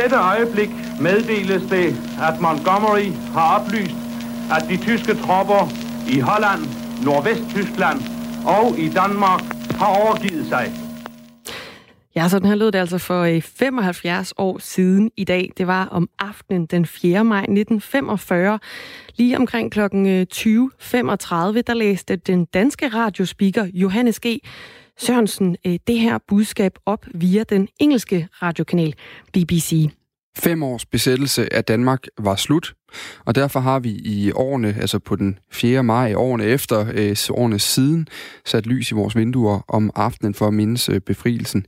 dette øjeblik meddeles det, at Montgomery har oplyst, at de tyske tropper i Holland, Nordvesttyskland og i Danmark har overgivet sig. Ja, sådan her lød det altså for øh, 75 år siden i dag. Det var om aftenen den 4. maj 1945. Lige omkring kl. 20.35, øh, der læste den danske radiospeaker Johannes G. Sørensen øh, det her budskab op via den engelske radiokanal BBC. Fem års besættelse af Danmark var slut, og derfor har vi i årene, altså på den 4. maj, årene efter, øh, årene siden, sat lys i vores vinduer om aftenen for at mindes øh, befrielsen.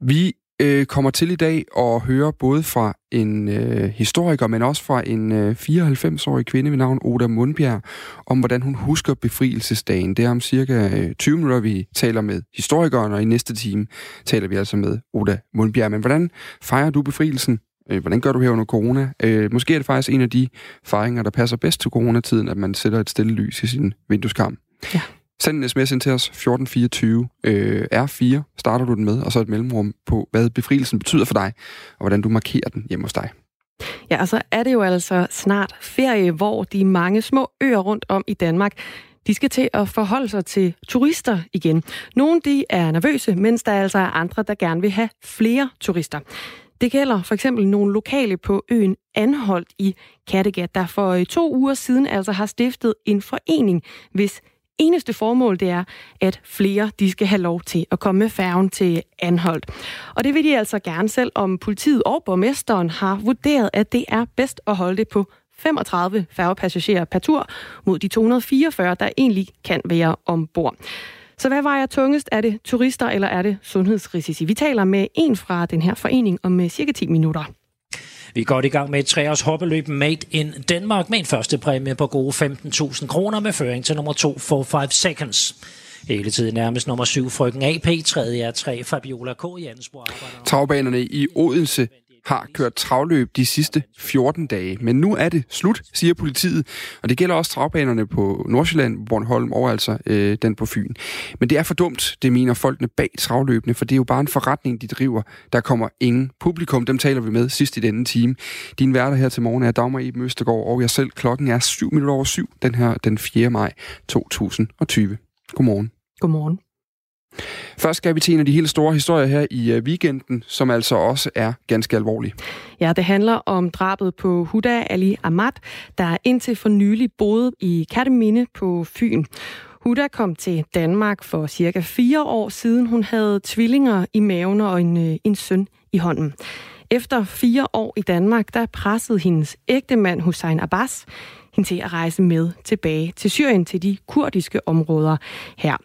Vi øh, kommer til i dag og høre både fra en øh, historiker, men også fra en øh, 94-årig kvinde ved navn Oda Mundbjerg, om hvordan hun husker befrielsesdagen. Det er om cirka øh, 20 minutter, vi taler med historikeren, og i næste time taler vi altså med Oda Mundbjerg. Men hvordan fejrer du befrielsen? Øh, hvordan gør du her under corona? Øh, måske er det faktisk en af de fejringer, der passer bedst til coronatiden, at man sætter et stille lys i sin vindueskarm. Ja. Send en sms ind til os, 1424 øh, R4, starter du den med, og så et mellemrum på, hvad befrielsen betyder for dig, og hvordan du markerer den hjemme hos dig. Ja, og så er det jo altså snart ferie, hvor de mange små øer rundt om i Danmark, de skal til at forholde sig til turister igen. Nogle de er nervøse, mens der altså er andre, der gerne vil have flere turister. Det gælder for eksempel nogle lokale på øen Anholdt i Kattegat, der for to uger siden altså har stiftet en forening, hvis eneste formål det er, at flere de skal have lov til at komme med færgen til Anholdt. Og det vil de altså gerne, selv om politiet og borgmesteren har vurderet, at det er bedst at holde det på 35 færgepassagerer per tur mod de 244, der egentlig kan være ombord. Så hvad vejer tungest? Er det turister, eller er det sundhedsrisici? Vi taler med en fra den her forening om øh, cirka 10 minutter. Vi er godt i gang med et treårs hoppeløb Made in Denmark med en første præmie på gode 15.000 kroner med føring til nummer 2 for 5 seconds. Hele tiden nærmest nummer 7 frøken AP, tredje er 3 Fabiola K. Jensborg. Travbanerne i Odense har kørt travløb de sidste 14 dage. Men nu er det slut, siger politiet. Og det gælder også travbanerne på Nordsjælland, Bornholm og altså øh, den på Fyn. Men det er for dumt, det mener folkene bag travløbene, for det er jo bare en forretning, de driver. Der kommer ingen publikum. Dem taler vi med sidst i denne time. Din værter her til morgen er Dagmar i Østergaard og jeg selv. Klokken er 7 minutter over 7, den her den 4. maj 2020. Godmorgen. Godmorgen. Først skal vi til en af de helt store historier her i øh, weekenden, som altså også er ganske alvorlig. Ja, det handler om drabet på Huda Ali Ahmad, der indtil for nylig boede i Katteminde på Fyn. Huda kom til Danmark for cirka fire år siden. Hun havde tvillinger i maven og en, øh, en søn i hånden. Efter fire år i Danmark, der pressede hendes ægtemand Hussein Abbas hende til at rejse med tilbage til Syrien, til de kurdiske områder her.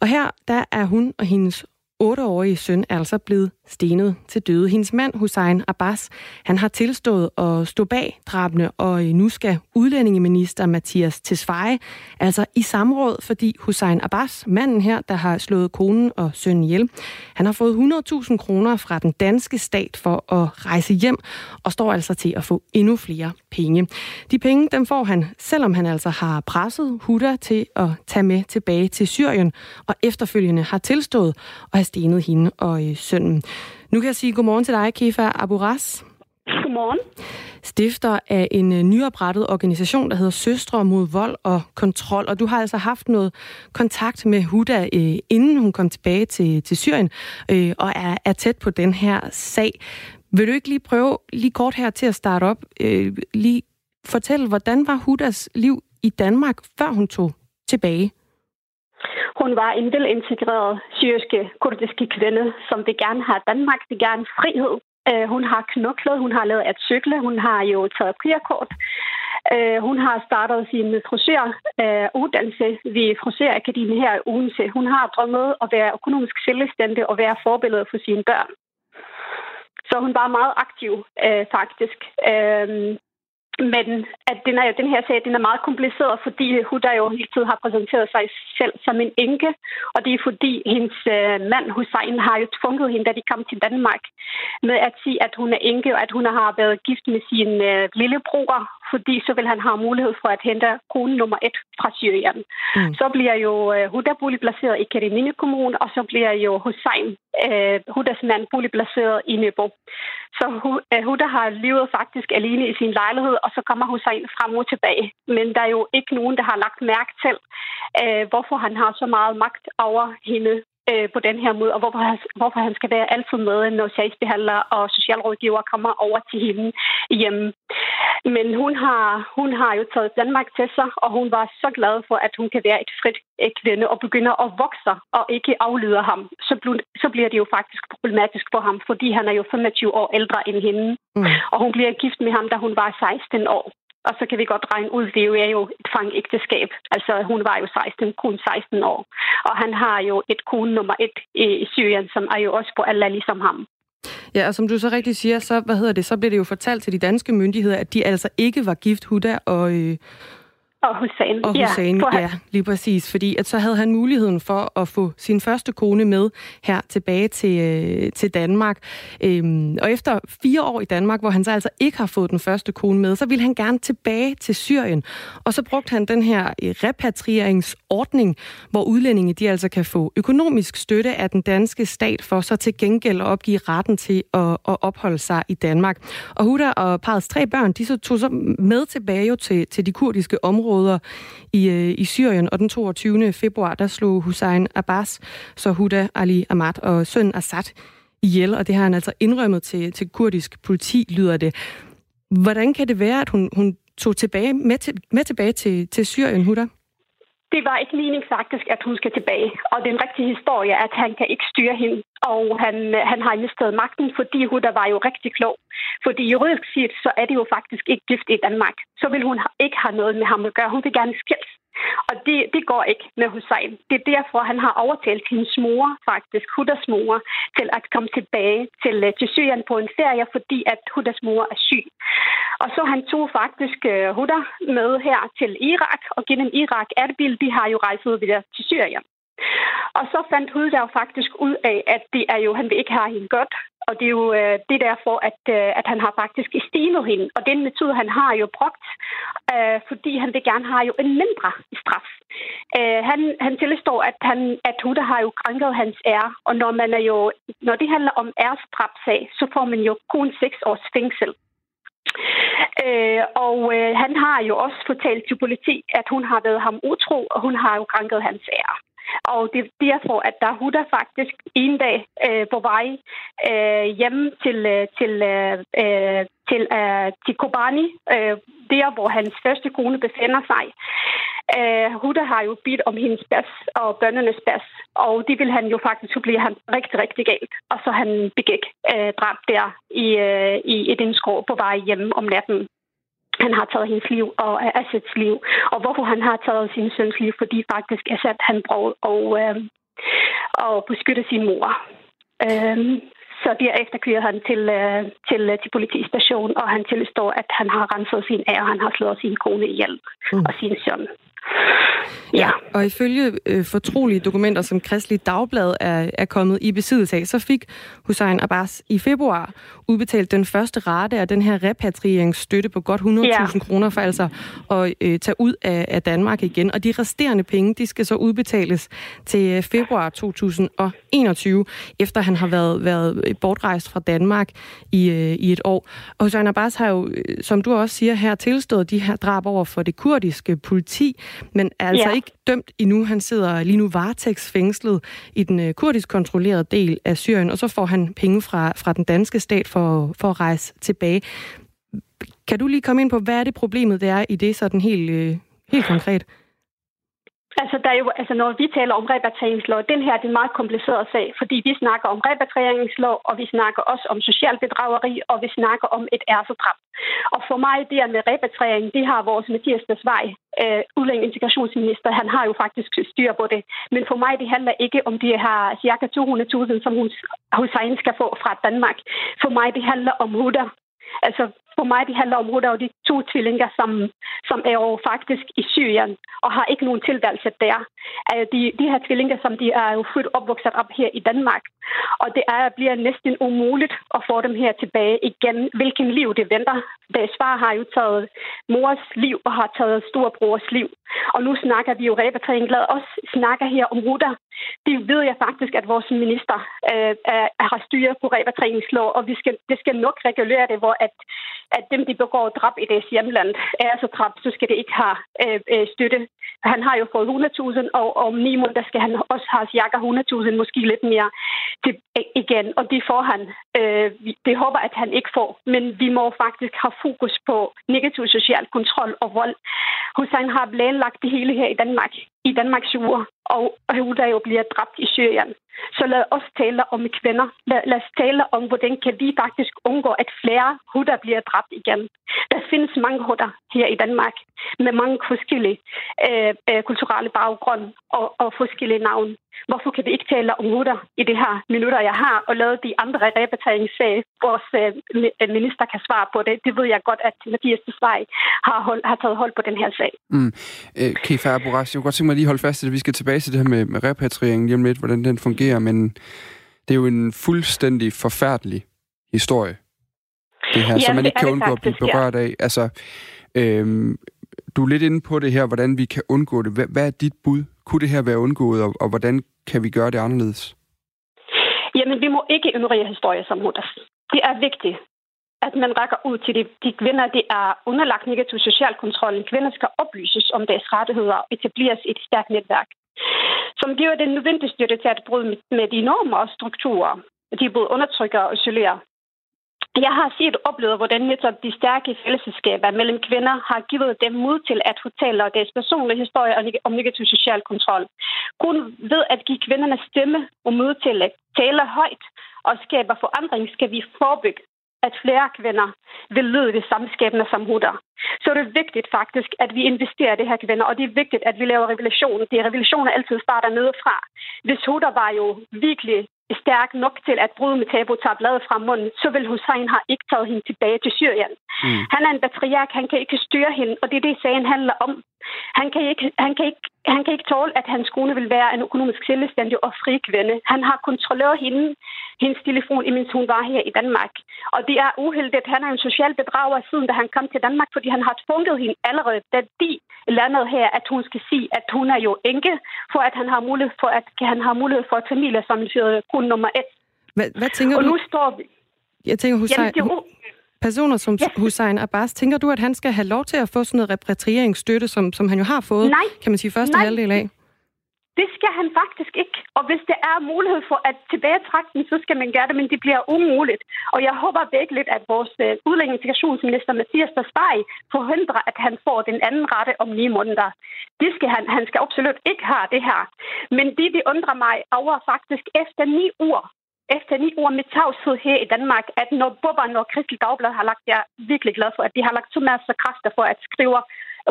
Og her der er hun og hendes 8-årige søn altså blevet stenet til døde. Hendes mand, Hussein Abbas, han har tilstået at stå bag drabene, og øh, nu skal udlændingeminister Mathias Tesfaye altså i samråd, fordi Hussein Abbas, manden her, der har slået konen og sønnen ihjel, han har fået 100.000 kroner fra den danske stat for at rejse hjem, og står altså til at få endnu flere penge. De penge, dem får han, selvom han altså har presset Huda til at tage med tilbage til Syrien, og efterfølgende har tilstået at have stenet hende og øh, sønnen. Nu kan jeg sige godmorgen til dig, Kifa Aburas. Godmorgen. Stifter af en øh, nyoprettet organisation, der hedder Søstre mod vold og kontrol. Og du har altså haft noget kontakt med Huda, øh, inden hun kom tilbage til, til Syrien, øh, og er, er tæt på den her sag. Vil du ikke lige prøve, lige kort her til at starte op, lige fortælle, hvordan var Hudas liv i Danmark, før hun tog tilbage? Hun var en velintegreret syriske, kurdiske kvinde, som vil gerne have Danmark, vil gerne frihed. Øh, hun har knoklet, hun har lavet at cykle, hun har jo taget kørekort. Øh, hun har startet sin frisøruddannelse øh, ved Frisørakademien her i Odense. Hun har drømmet at være økonomisk selvstændig og være forbillede for sine børn. Så hun var meget aktiv, uh, faktisk. Uh, men at den, er, den her sag den er meget kompliceret, fordi Huda jo hele tiden har præsenteret sig selv som en enke, og det er fordi hendes øh, mand Hussein har jo tvunget hende, da de kom til Danmark, med at sige, at hun er enke, og at hun har været gift med sin øh, lillebror, fordi så vil han have mulighed for at hente kone nummer et fra Syrien. Mm. Så bliver jo øh, Huda boligplaceret i Kerimine Kommune, og så bliver jo Hussein, øh, Hudas mand, boligplaceret i Nebo. Så Huda øh, har levet faktisk alene i sin lejlighed, og så kommer hun sig ind frem og tilbage. Men der er jo ikke nogen, der har lagt mærke til, øh, hvorfor han har så meget magt over hende øh, på den her måde, og hvorfor han, hvorfor han skal være altid med, når sagsbehandlere og socialrådgiver kommer over til hende hjemme. Men hun har, hun har jo taget Danmark til sig, og hun var så glad for, at hun kan være et frit kvinde og begynder at vokse og ikke aflyder ham. Så, så bliver det jo faktisk problematisk for ham, fordi han er jo 25 år ældre end hende. Mm. Og hun bliver gift med ham, da hun var 16 år. Og så kan vi godt regne ud, det er jo et fangægteskab. Altså hun var jo 16, kun 16 år. Og han har jo et kone nummer et i Syrien, som er jo også på Allah ligesom ham. Ja, og som du så rigtig siger, så, hvad hedder det, så blev det jo fortalt til de danske myndigheder, at de altså ikke var gift, Huda og, øh, og Hussein. Og Hussein, ja, ja, lige præcis. Fordi at så havde han muligheden for at få sin første kone med her tilbage til, øh, til Danmark. Øhm, og efter fire år i Danmark, hvor han så altså ikke har fået den første kone med, så ville han gerne tilbage til Syrien. Og så brugte han den her øh, repatrieringsordning, hvor udlændinge de altså kan få økonomisk støtte af den danske stat for så til gengæld at opgive retten til at, at opholde sig i Danmark. Og Huda og parets tre børn, de så tog så med tilbage til, til de kurdiske områder områder i, øh, i Syrien, og den 22. februar, der slog Hussein Abbas, så Huda Ali Ahmad og søn Assad ihjel, og det har han altså indrømmet til, til kurdisk politi, lyder det. Hvordan kan det være, at hun, hun tog tilbage, med, til, med tilbage til, til Syrien, Huda? det var ikke meningen faktisk, at hun skal tilbage. Og den rigtige historie er, at han kan ikke styre hende. Og han, han har mistet magten, fordi hun der var jo rigtig klog. Fordi juridisk set, så er det jo faktisk ikke gift i Danmark. Så vil hun ikke have noget med ham at gøre. Hun vil gerne skilles. Og det, det går ikke med Hussein. Det er derfor, han har overtalt hendes mor, faktisk, Hudas mor, til at komme tilbage til, øh, til Syrien på en ferie, fordi at Hudas mor er syg. Og så han tog faktisk uh, Huda med her til Irak, og gennem Irak Erbil, de har jo rejset videre til Syrien. Og så fandt Huda faktisk ud af, at det er jo, han vil ikke have hende godt, og det er jo øh, det derfor, at, øh, at han har faktisk stilet hende. Og den metode, han har jo brugt, øh, fordi han vil gerne have jo en mindre straf. Øh, han, han tilstår, at, han, at Huda har jo krænket hans ære. Og når, man er jo, når det handler om æresdrabsag, så får man jo kun seks års fængsel. Øh, og øh, han har jo også fortalt til politi, at hun har været ham utro, og hun har jo krænket hans ære. Og det er derfor, at der hutter faktisk en dag øh, på vej øh, hjem til, øh, til, øh, øh, til, øh, til Kobani, øh, der hvor hans første kone befinder sig. Øh, Huda har jo bidt om hendes bas og børnenes bas, og det vil han jo faktisk, så bliver han rigtig, rigtig galt. Og så han begik øh, drab der i, øh, i et indskår på vej hjem om natten han har taget hendes liv og Assads liv. Og hvorfor han har taget sin søns liv, fordi faktisk Assad han brugte og, øh, og beskytte sin mor. Øh, så derefter kører han til, øh, til, øh, til politistation, og han tilstår, at han har renset sin ære, han har slået sin kone ihjel mm. og sin søn. Ja. Og ifølge øh, fortrolige dokumenter, som Kristelig Dagblad er, er kommet i besiddelse af, så fik Hussein Abbas i februar udbetalt den første rate af den her repatrieringsstøtte på godt 100.000 ja. kroner for altså at øh, tage ud af, af Danmark igen. Og de resterende penge, de skal så udbetales til øh, februar 2021, efter han har været, været bortrejst fra Danmark i, øh, i et år. Og Hussein Abbas har jo, øh, som du også siger her, tilstået de her drab over for det kurdiske politi, men er altså ja. ikke dømt endnu. Han sidder lige nu varetægtsfængslet i den øh, kurdisk kontrollerede del af Syrien, og så får han penge fra, fra den danske stat for, for at rejse tilbage. Kan du lige komme ind på, hvad er det problemet, der er i det sådan helt, øh, helt konkret? Altså, der er jo, altså, når vi taler om repatrieringslov, den her det er en meget kompliceret sag, fordi vi snakker om repatrieringslov, og vi snakker også om social bedrageri, og vi snakker om et ærsedrab. Og for mig, det her med repatriering, det har vores Mathias Desvej, øh, udlænding integrationsminister, han har jo faktisk styr på det. Men for mig, det handler ikke om de her cirka 200.000, som Hussein skal få fra Danmark. For mig, det handler om Huda. Altså, for mig det handler om Huda og de to tvillinger, som, som er jo faktisk i Syrien og har ikke nogen tilværelse der. De, de her tvillinger, som de er jo født opvokset op her i Danmark. Og det er, bliver næsten umuligt at få dem her tilbage igen. Hvilken liv det venter. Deres far har jo taget mors liv og har taget storbrors liv. Og nu snakker vi jo repatriering glad også snakker her om ruter. Det ved jeg faktisk, at vores minister øh, har styr på repatrieringslov, og vi skal, det skal nok regulere det, hvor at, at dem, de begår drab i deres hjemland, er så drab, så skal det ikke have øh, øh støtte. Han har jo fået 100.000, og om ni måneder skal han også have cirka 100.000, måske lidt mere til, igen, og det får han. Øh, det håber at han ikke får, men vi må faktisk have fokus på negativ social kontrol og vold. Hussein har planlagt det hele her i Danmark, i Danmarks jord, og Huda jo bliver dræbt i Syrien. Så lad os tale om kvinder. Lad, lad os tale om, hvordan kan vi faktisk undgå, at flere Huda bliver dræbt igen. Der findes mange Huda her i Danmark med mange forskellige øh, øh, kulturelle baggrund og, og forskellige navne. Hvorfor kan vi ikke tale om Huda i det her minutter, jeg har, og lade de andre repatrieringssag, vores øh, minister kan svare på det. Det ved jeg godt, at Mathias Desvej har, hold, har taget hold på den her sag. Mm. Øh, Kefa Aboras, jeg kunne godt tænke mig lige holde fast i det. Vi skal tilbage til det her med, med repatriering lige om lidt, hvordan den fungerer, men det er jo en fuldstændig forfærdelig historie, det her, ja, som man ikke kan undgå faktisk, at blive berørt ja. af. Altså, øhm, du er lidt inde på det her, hvordan vi kan undgå det. Hvad, hvad er dit bud? Kunne det her være undgået, og, og hvordan kan vi gøre det anderledes? Jamen, vi må ikke ignorere historier som Hudas. Det er vigtigt, at man rækker ud til de, de kvinder, det er underlagt negativ social kontrol. Kvinder skal oplyses om deres rettigheder og etableres i et stærkt netværk, som giver den nødvendige støtte til at bryde med de normer og strukturer, de både undertrykker og isolerer. Jeg har set og oplevet, hvordan netop de stærke fællesskaber mellem kvinder har givet dem mod til at fortælle deres personlige historie om negativ social kontrol. Kun ved at give kvinderne stemme og mod til at tale højt og skabe forandring, skal vi forebygge at flere kvinder vil lyde det samme skæbne som huder. Så er det vigtigt faktisk, at vi investerer i det her kvinder, og det er vigtigt, at vi laver revolution. Det er revolutioner altid starter nedefra. Hvis huder var jo virkelig stærk nok til at bryde med tabu, tage bladet fra munden, så vil Hussein have ikke taget hende tilbage til Syrien. Mm. Han er en patriark, han kan ikke styre hende, og det er det, sagen handler om. Han kan, ikke, han, kan ikke, han kan ikke tåle, at hans kone vil være en økonomisk selvstændig og fri kvinde. Han har kontrolleret hende, hendes telefon, imens hun var her i Danmark. Og det er uheldigt. Han er en social bedrager siden, da han kom til Danmark, fordi han har tvunget hende allerede, da de landede her, at hun skal sige, at hun er jo enke, for at han har mulighed for, at han har mulighed for at familiesammenføre kun nummer et. Hvad, hvad tænker og du? nu står vi... Jeg tænker, Hussein, Jamen, det personer som ja. Hussein Abbas, tænker du, at han skal have lov til at få sådan noget repatrieringsstøtte, som, som han jo har fået, Nej. kan man sige, første Nej. halvdel af? Det skal han faktisk ikke. Og hvis det er mulighed for at tilbagetrække den, så skal man gøre det, men det bliver umuligt. Og jeg håber virkelig, at vores uh, udlænding- integrationsminister Mathias Tasbaj forhindrer, at han får den anden rette om ni måneder. Det skal han, han skal absolut ikke have det her. Men det, det undrer mig over faktisk efter ni uger, efter ni uger med tavshed her i Danmark, at når Bubber og Kristel Dagblad har lagt, jeg er virkelig glad for, at de har lagt så masser af kræfter for at skrive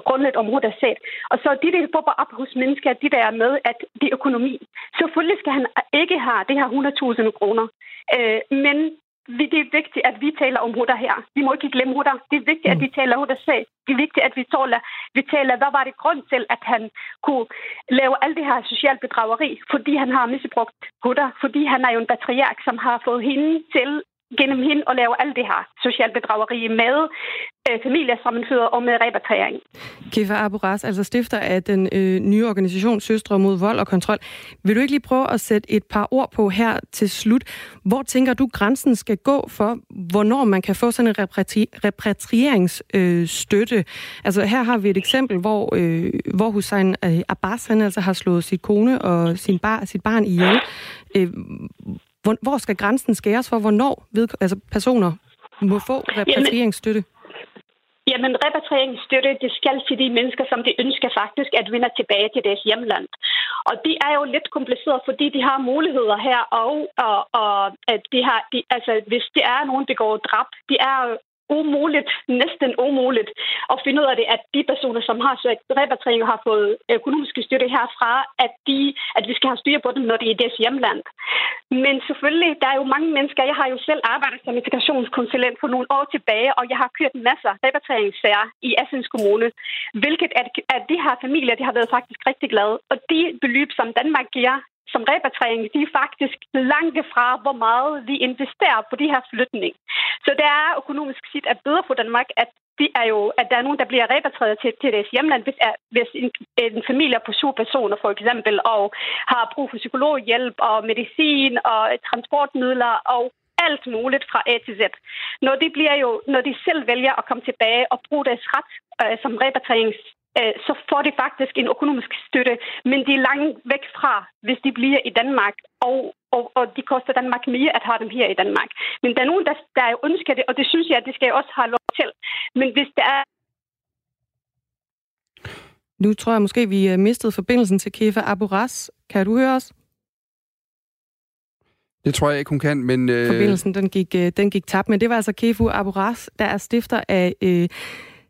grundlæggende om set. Og så de der bubber op hos mennesker, de der er med, at det er økonomi. Selvfølgelig skal han ikke have det her 100.000 kroner. Øh, men det er vigtigt, at vi taler om Huda her. Vi må ikke glemme Huda. Det er vigtigt, at vi taler Huda sag. Det er vigtigt, at vi taler, vi taler, hvad var det grund til, at han kunne lave alt det her socialt bedrageri, fordi han har misbrugt Huda, fordi han er jo en patriark, som har fået hende til gennem hende og lave alt det her social bedrageri med øh, familiesammenfører og med repatriering. Kifa Aburas, altså stifter af den øh, nye organisation Søstre mod vold og kontrol. Vil du ikke lige prøve at sætte et par ord på her til slut? Hvor tænker du, grænsen skal gå for, hvornår man kan få sådan en repatri- repatrieringsstøtte? Øh, altså her har vi et eksempel, hvor, øh, hvor Hussein øh, Abbas han altså har slået sit kone og sin bar, sit barn ihjel. Øh, hvor, hvor skal grænsen skæres for, hvornår ved, altså personer må få repatrieringsstøtte? Jamen, jamen, repatrieringsstøtte, det skal til de mennesker, som de ønsker faktisk at vende tilbage til deres hjemland. Og det er jo lidt kompliceret, fordi de har muligheder her, og, og, og at de har, de, altså, hvis det er nogen, der går drab, de er umuligt, næsten umuligt, at finde ud af det, at de personer, som har søgt repatriering og har fået økonomiske støtte herfra, at, de, at vi skal have styr på dem, når de er i deres hjemland. Men selvfølgelig, der er jo mange mennesker. Jeg har jo selv arbejdet som integrationskonsulent for nogle år tilbage, og jeg har kørt masser af repatrieringssager i Assens Kommune, hvilket at, at de her familier, de har været faktisk rigtig glade. Og de beløb, som Danmark giver som repatriering, de er faktisk langt fra, hvor meget vi investerer på de her flytning. Så det er økonomisk set at bedre for Danmark, at de er jo, at der er nogen, der bliver repatrieret til, til deres hjemland, hvis, er, hvis en, en familie på syv personer for eksempel, og har brug for psykologhjælp og medicin og transportmidler og alt muligt fra A til Z. Når de, bliver jo, når de selv vælger at komme tilbage og bruge deres ret øh, som repatrierings så får de faktisk en økonomisk støtte, men de er langt væk fra, hvis de bliver i Danmark, og, og, og de koster Danmark mere at have dem her i Danmark. Men der er nogen, der, der ønsker det, og det synes jeg, at de skal også have lov til. Men hvis der er nu tror jeg måske, vi har mistet forbindelsen til Kefa Aburas. Kan du høre os? Det tror jeg ikke, hun kan, men... Øh... Forbindelsen, den gik, øh, den gik tabt, men det var altså Kefu Aburas, der er stifter af øh,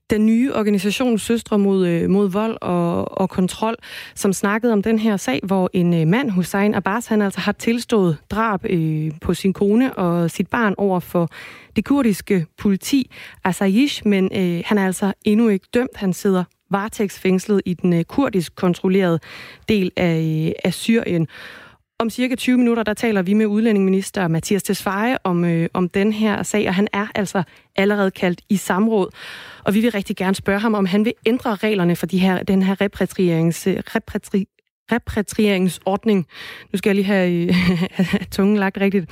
den nye organisation Søstre mod, øh, mod vold og, og kontrol, som snakkede om den her sag, hvor en øh, mand, Hussein Abbas, han altså har tilstået drab øh, på sin kone og sit barn over for det kurdiske politi, Asayish, men øh, han er altså endnu ikke dømt. Han sidder varetægtsfængslet i den øh, kurdisk kontrollerede del af, øh, af Syrien. Om cirka 20 minutter, der taler vi med udlændingeminister Mathias Tesfaye om, øh, om den her sag, og han er altså allerede kaldt i samråd. Og vi vil rigtig gerne spørge ham, om han vil ændre reglerne for de her, den her repatrierings, repatri, repatrieringsordning. Nu skal jeg lige øh, have tungen lagt rigtigt.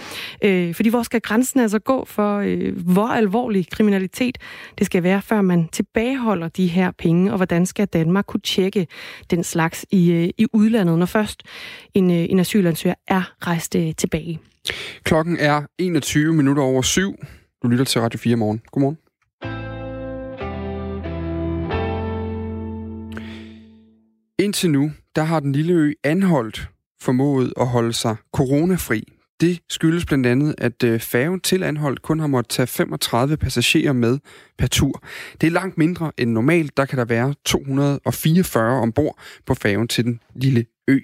Øh, fordi hvor skal grænsen altså gå for, øh, hvor alvorlig kriminalitet det skal være, før man tilbageholder de her penge, og hvordan skal Danmark kunne tjekke den slags i, øh, i udlandet, når først en, øh, en asylansøger er rejst øh, tilbage? Klokken er 21 minutter over syv. Du lytter til Radio 4 morgen. Godmorgen. Indtil nu, der har den lille ø anholdt formået at holde sig coronafri. Det skyldes blandt andet, at øh, færgen til Anholdt kun har måttet tage 35 passagerer med per tur. Det er langt mindre end normalt. Der kan der være 244 ombord på færgen til den lille ø.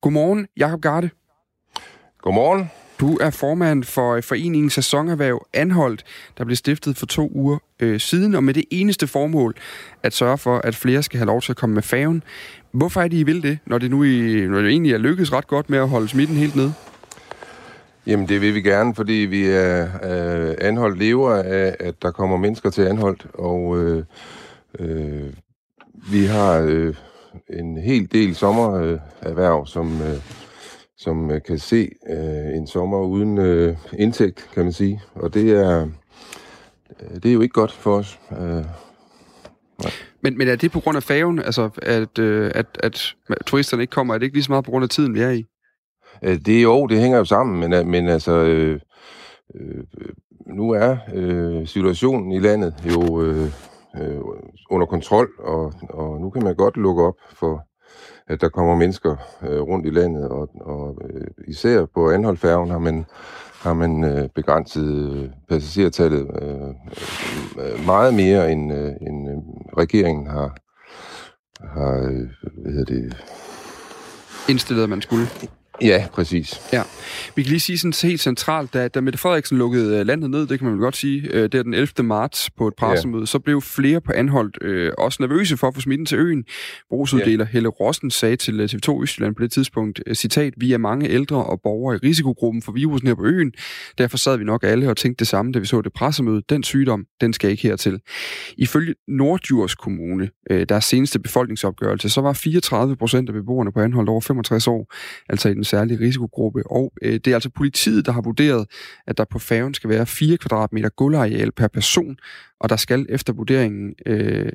Godmorgen, Jakob Garde. Godmorgen. Du er formand for foreningen Sæsonerhverv Anholdt, der blev stiftet for to uger øh, siden, og med det eneste formål at sørge for, at flere skal have lov til at komme med færgen. Hvorfor er det, I vil det, når det nu i, når det egentlig er lykkedes ret godt med at holde smitten helt nede? Jamen, det vil vi gerne, fordi vi er øh, anholdt lever af, at der kommer mennesker til anholdt, og øh, øh, vi har øh, en hel del sommererhverv, øh, som, øh, som kan se øh, en sommer uden øh, indtægt, kan man sige. Og det er, det er jo ikke godt for os. Øh, men, men er det på grund af færgen, altså at, øh, at, at turisterne ikke kommer? Er det ikke lige så meget på grund af tiden, vi er i? Øh, det er jo, det hænger jo sammen, men, øh, men altså, øh, øh, nu er øh, situationen i landet jo øh, øh, under kontrol, og, og nu kan man godt lukke op for, at der kommer mennesker øh, rundt i landet, og, og øh, især på Anholdfærgen har man, har man øh, begrænset øh, passagertallet øh, øh, øh, meget mere, end, øh, end øh, regeringen har, har øh, hvad hedder det, indstillet, at man skulle. Ja, præcis. Ja. Vi kan lige sige sådan helt centralt, da, da Mette Frederiksen lukkede øh, landet ned, det kan man vel godt sige, øh, det er den 11. marts på et pressemøde, ja. så blev flere på anholdt øh, også nervøse for at få smitten til øen. Brugsuddeler ja. Helle Rossen sagde til øh, TV2 Østjylland på det tidspunkt, citat, vi er mange ældre og borgere i risikogruppen for virusen her på øen. Derfor sad vi nok alle og tænkte det samme, da vi så det pressemøde. Den sygdom, den skal ikke hertil. Ifølge Nordjurs Kommune, øh, deres seneste befolkningsopgørelse, så var 34 procent af beboerne på anholdt over 65 år, altså i den særlig risikogruppe, og øh, det er altså politiet, der har vurderet, at der på færgen skal være 4 kvadratmeter gulvareal per person, og der skal efter vurderingen øh,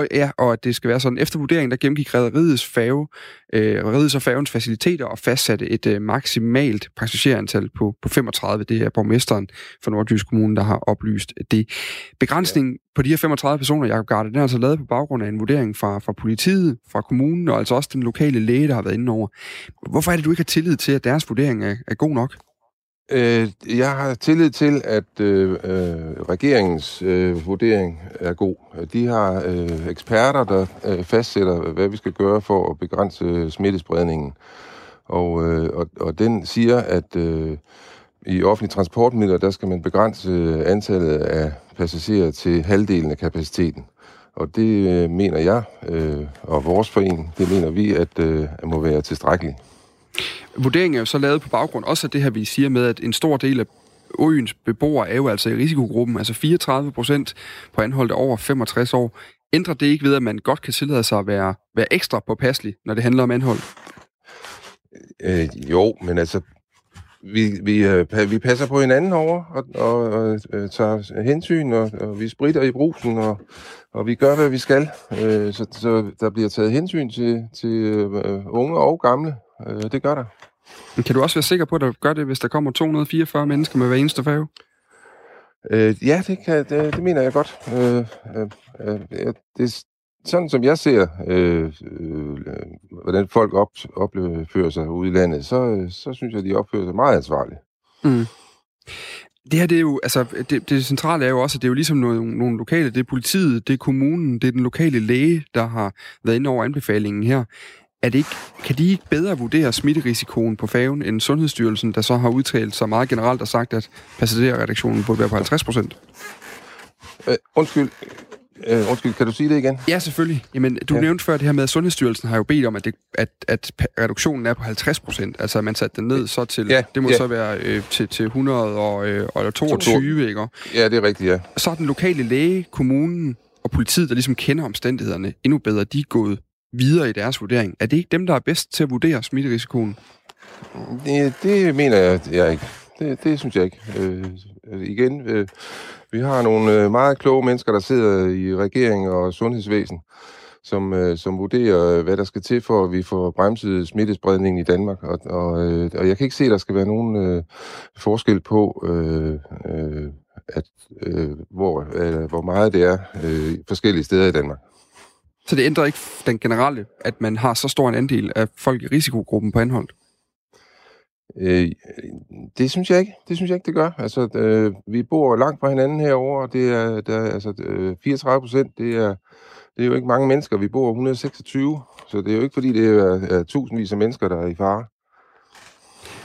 og, ja, og at det skal være sådan, efter vurderingen, der gennemgik rædderiets færge, øh, rædderiets og færgens faciliteter og fastsatte et øh, maksimalt passagerantal på, på 35. Det er borgmesteren for Nordjysk Kommune, der har oplyst det. Begrænsningen ja. på de her 35 personer, Jacob Garde, den er altså lavet på baggrund af en vurdering fra, fra politiet, fra kommunen og altså også den lokale læge, der har været inde over. Hvorfor er det, du ikke har tillid til, at deres vurdering er, er god nok? Øh, jeg har tillid til, at øh, øh, regeringens øh, vurdering er god. De har øh, eksperter, der øh, fastsætter, hvad vi skal gøre for at begrænse øh, smittespredningen. Og, øh, og, og den siger, at øh, i offentlige transportmidler, der skal man begrænse øh, antallet af passagerer til halvdelen af kapaciteten. Og det øh, mener jeg, øh, og vores forening, det mener vi, at øh, må være tilstrækkeligt. Vurderingen er jo så lavet på baggrund også af det her, vi siger med, at en stor del af øens beboere er jo altså i risikogruppen, altså 34 procent på anholdt over 65 år. Ændrer det ikke ved, at man godt kan tillade sig at være, være ekstra påpasselig, når det handler om anhold? Øh, jo, men altså, vi, vi, øh, vi passer på hinanden over og, og, og øh, tager hensyn, og, og vi spritter i brusen, og, og vi gør, hvad vi skal. Øh, så, så der bliver taget hensyn til, til øh, unge og gamle. Øh, det gør der. Men kan du også være sikker på, at der gør det, hvis der kommer 244 mennesker med hver eneste færge? Øh, ja, det, kan, det, det mener jeg godt. Øh, øh, øh, det, sådan som jeg ser, øh, øh, hvordan folk op, opfører sig ude i landet, så, så synes jeg, de opfører sig meget ansvarligt. Mm. Det her, det er jo, altså, det, det centrale er jo også, at det er jo ligesom nogle, nogle lokale, det er politiet, det er kommunen, det er den lokale læge, der har været inde over anbefalingen her. Er det ikke, kan de ikke bedre vurdere smitterisikoen på færgen end Sundhedsstyrelsen, der så har udtalt sig meget generelt og sagt, at passagerredaktionen burde være på 50 procent? Øh, undskyld, Øh, undskyld, kan du sige det igen? Ja, selvfølgelig. Jamen, du ja. nævnte før det her med, at Sundhedsstyrelsen har jo bedt om, at, det, at, at reduktionen er på 50 procent. Altså, at man satte den ned så til, ja, det må ja. så være øh, til, til 100 og, øh, og 22, ikke? Ja, det er rigtigt, ja. Så er den lokale læge, kommunen og politiet, der ligesom kender omstændighederne endnu bedre, de er gået videre i deres vurdering. Er det ikke dem, der er bedst til at vurdere smitterisikoen? Det, det mener jeg, jeg ikke. Det, det synes jeg ikke. Øh, igen, øh, vi har nogle øh, meget kloge mennesker, der sidder i regering og sundhedsvæsen, som, øh, som vurderer, øh, hvad der skal til for, at vi får bremset smittespredningen i Danmark. Og, og, øh, og jeg kan ikke se, at der skal være nogen øh, forskel på, øh, øh, at, øh, hvor, øh, hvor meget det er øh, forskellige steder i Danmark. Så det ændrer ikke den generelle, at man har så stor en andel af folk i risikogruppen på anholdt? Øh, det synes jeg ikke. Det synes jeg ikke, det gør. Altså, øh, vi bor langt fra hinanden herover, og det er, der, altså, øh, 34 procent, det er, det er jo ikke mange mennesker. Vi bor 126, så det er jo ikke, fordi det er, er tusindvis af mennesker, der er i fare.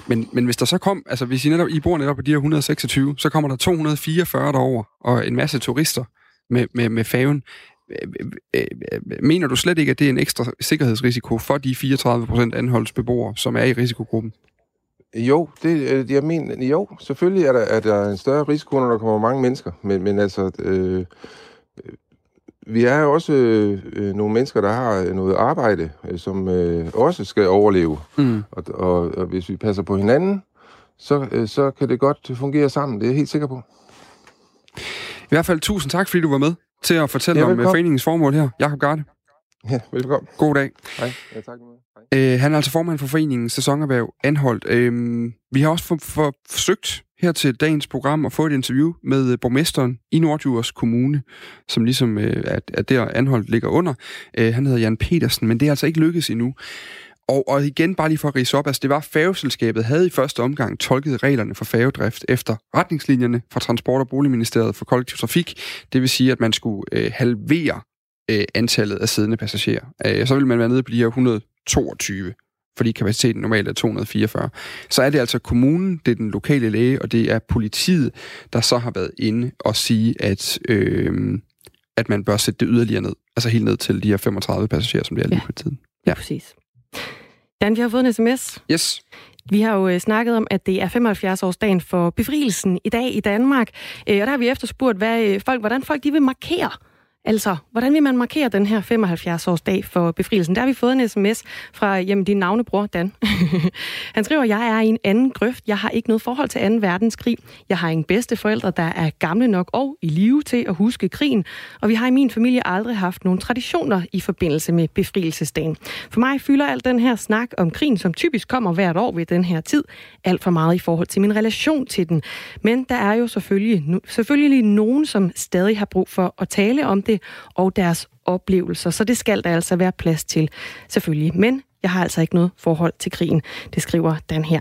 Men, men hvis der så kom, altså hvis I, netop, I bor netop på de her 126, så kommer der 244 derover, og en masse turister med, med, med faven. Mener du slet ikke, at det er en ekstra sikkerhedsrisiko for de 34 procent anholdsbeboere, som er i risikogruppen? Jo, det, øh, jeg mener, jo, selvfølgelig er der, er der en større risiko, når der kommer mange mennesker, men, men altså, øh, øh vi er jo også øh, nogle mennesker, der har noget arbejde, øh, som øh, også skal overleve. Mm. Og, og, og hvis vi passer på hinanden, så, øh, så kan det godt fungere sammen, det er jeg helt sikker på. I hvert fald tusind tak, fordi du var med til at fortælle ja, om foreningens formål her. Jakob Garde. Ja, velkommen. God dag. Hej. Ja, tak. Øh, han er altså formand for foreningen Sæsonerhverv Anholdt. Øh, vi har også for, for, forsøgt her til dagens program at få et interview med øh, borgmesteren i Nordjurs Kommune, som ligesom øh, er, er der Anholdt ligger under. Øh, han hedder Jan Petersen, men det er altså ikke lykkedes endnu. Og, og igen, bare lige for at rise op, altså det var færgeselskabet havde i første omgang tolket reglerne for færgedrift efter retningslinjerne fra Transport- og Boligministeriet for Kollektiv Trafik. Det vil sige, at man skulle øh, halvere øh, antallet af siddende passagerer. Øh, så vil man være nede på de her 122 fordi kapaciteten normalt er 244, så er det altså kommunen, det er den lokale læge, og det er politiet, der så har været inde og sige, at, øh, at man bør sætte det yderligere ned. Altså helt ned til de her 35 passagerer, som det er lige ja, på tiden. Ja, præcis. Dan, vi har fået en sms. Yes. Vi har jo øh, snakket om, at det er 75-årsdagen for befrielsen i dag i Danmark. Øh, og der har vi efterspurgt, hvad øh, folk, hvordan folk de vil markere Altså, hvordan vil man markere den her 75-årsdag for befrielsen? Der har vi fået en sms fra jamen, din navnebror, Dan. Han skriver, jeg er i en anden grøft. Jeg har ikke noget forhold til 2. verdenskrig. Jeg har ingen bedste forældre, der er gamle nok og i live til at huske krigen. Og vi har i min familie aldrig haft nogen traditioner i forbindelse med befrielsesdagen. For mig fylder alt den her snak om krigen, som typisk kommer hvert år ved den her tid, alt for meget i forhold til min relation til den. Men der er jo selvfølgelig, selvfølgelig nogen, som stadig har brug for at tale om det, det og deres oplevelser. Så det skal der altså være plads til, selvfølgelig. Men jeg har altså ikke noget forhold til krigen, det skriver Dan her.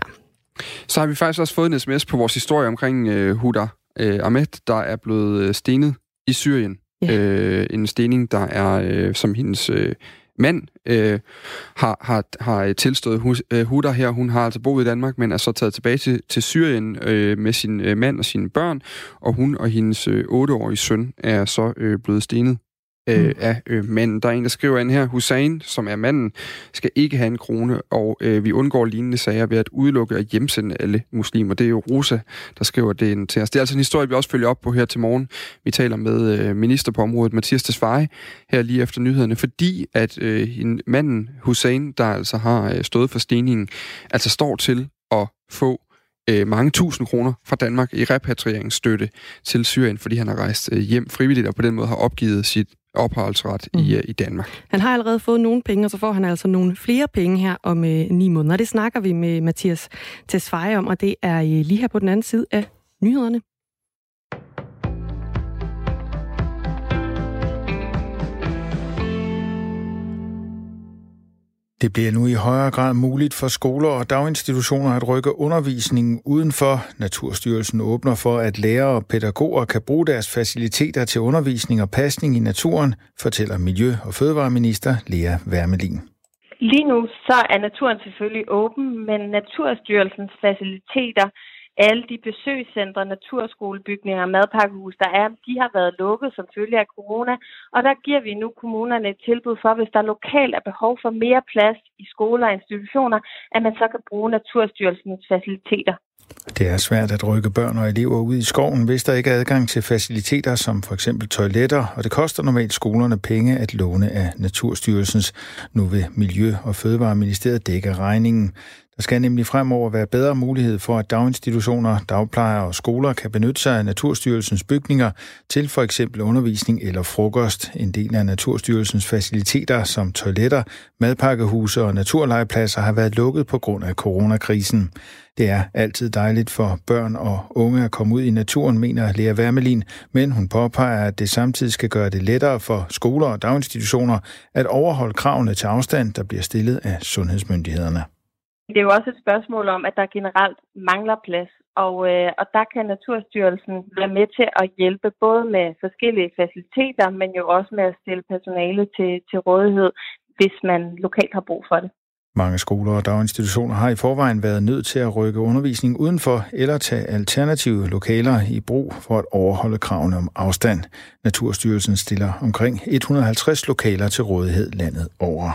Så har vi faktisk også fået en sms på vores historie omkring øh, Huda øh, Ahmed, der er blevet øh, stenet i Syrien. Ja. Øh, en stening, der er, øh, som hendes øh, mand øh, har, har, har tilstået. Hus, øh, Huda her, hun har altså boet i Danmark, men er så taget tilbage til, til Syrien øh, med sin øh, mand og sine børn, og hun og hendes øh, 8-årige søn er så øh, blevet stenet øh, mm. af øh, manden. Der er en, der skriver ind her, Hussein, som er manden, skal ikke have en krone, og øh, vi undgår lignende sager ved at udelukke og hjemsende alle muslimer. Det er jo Rosa, der skriver det til os. Det er altså en historie, vi også følger op på her til morgen. Vi taler med øh, minister på området, Mathias Tesfaye, her lige efter nyhederne, fordi at øh, manden Hussein, der altså har øh, stået for steningen, altså står til at få øh, mange tusind kroner fra Danmark i repatrieringsstøtte til Syrien, fordi han har rejst øh, hjem frivilligt og på den måde har opgivet sit opholdsret mm. i, øh, i Danmark. Han har allerede fået nogle penge, og så får han altså nogle flere penge her om øh, ni måneder. Det snakker vi med Mathias Tesfaye om, og det er øh, lige her på den anden side af nyhederne. Det bliver nu i højere grad muligt for skoler og daginstitutioner at rykke undervisningen udenfor. Naturstyrelsen åbner for, at lærere og pædagoger kan bruge deres faciliteter til undervisning og pasning i naturen, fortæller Miljø- og Fødevareminister Lea Wermelin. Lige nu så er naturen selvfølgelig åben, men Naturstyrelsens faciliteter alle de besøgscentre, naturskolebygninger, madpakkehus, der er, de har været lukket som følge af corona. Og der giver vi nu kommunerne et tilbud for, hvis der lokalt er behov for mere plads i skoler og institutioner, at man så kan bruge Naturstyrelsens faciliteter. Det er svært at rykke børn og elever ud i skoven, hvis der ikke er adgang til faciliteter som for eksempel toiletter, og det koster normalt skolerne penge at låne af Naturstyrelsens. Nu vil Miljø- og Fødevareministeriet dække regningen. Der skal nemlig fremover være bedre mulighed for, at daginstitutioner, dagplejere og skoler kan benytte sig af Naturstyrelsens bygninger til for eksempel undervisning eller frokost. En del af Naturstyrelsens faciliteter som toiletter, madpakkehuse og naturlegepladser har været lukket på grund af coronakrisen. Det er altid dejligt for børn og unge at komme ud i naturen, mener Lea Wermelin, men hun påpeger, at det samtidig skal gøre det lettere for skoler og daginstitutioner at overholde kravene til afstand, der bliver stillet af sundhedsmyndighederne. Det er jo også et spørgsmål om, at der generelt mangler plads, og, øh, og der kan Naturstyrelsen være med til at hjælpe både med forskellige faciliteter, men jo også med at stille personale til, til rådighed, hvis man lokalt har brug for det. Mange skoler og daginstitutioner har i forvejen været nødt til at rykke undervisning udenfor eller tage alternative lokaler i brug for at overholde kravene om afstand. Naturstyrelsen stiller omkring 150 lokaler til rådighed landet over.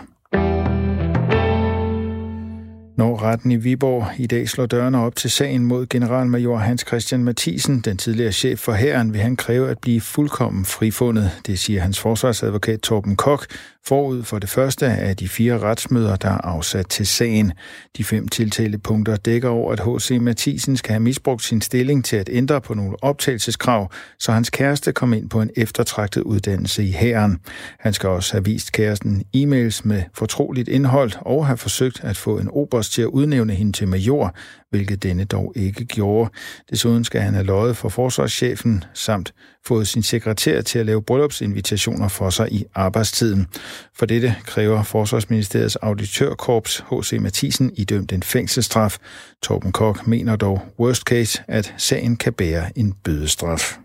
Når retten i Viborg i dag slår dørene op til sagen mod generalmajor Hans Christian Mathisen, den tidligere chef for hæren, vil han kræve at blive fuldkommen frifundet. Det siger hans forsvarsadvokat Torben Kok forud for det første af de fire retsmøder, der er afsat til sagen. De fem tiltalepunkter dækker over, at H.C. Mathisen skal have misbrugt sin stilling til at ændre på nogle optagelseskrav, så hans kæreste kom ind på en eftertragtet uddannelse i hæren. Han skal også have vist kæresten e-mails med fortroligt indhold og have forsøgt at få en oberst til at udnævne hende til major, hvilket denne dog ikke gjorde. Desuden skal han have løjet for forsvarschefen, samt fået sin sekretær til at lave bryllupsinvitationer for sig i arbejdstiden. For dette kræver Forsvarsministeriets auditørkorps H.C. Mathisen idømt en fængselsstraf. Torben Kok mener dog worst case, at sagen kan bære en bødestraf.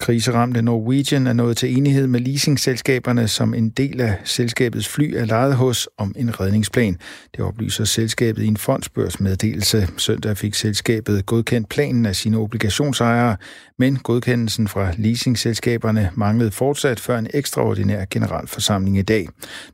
Kriseramte Norwegian er nået til enighed med leasingselskaberne, som en del af selskabets fly er lejet hos om en redningsplan. Det oplyser selskabet i en fondsbørsmeddelelse. Søndag fik selskabet godkendt planen af sine obligationsejere, men godkendelsen fra leasingselskaberne manglede fortsat før en ekstraordinær generalforsamling i dag.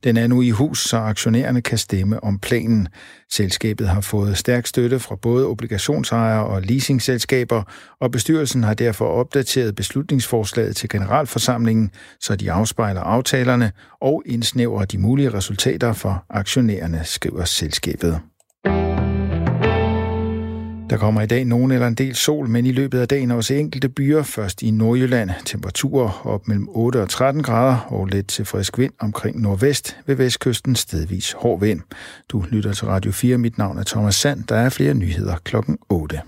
Den er nu i hus, så aktionærerne kan stemme om planen. Selskabet har fået stærk støtte fra både obligationsejere og leasingselskaber, og bestyrelsen har derfor opdateret beslutningsforslaget til generalforsamlingen, så de afspejler aftalerne og indsnævrer de mulige resultater for aktionærerne, skriver selskabet. Der kommer i dag nogen eller en del sol, men i løbet af dagen også enkelte byer, først i Nordjylland. Temperaturer op mellem 8 og 13 grader og let til frisk vind omkring nordvest ved vestkysten stedvis hård vind. Du lytter til Radio 4. Mit navn er Thomas Sand. Der er flere nyheder klokken 8.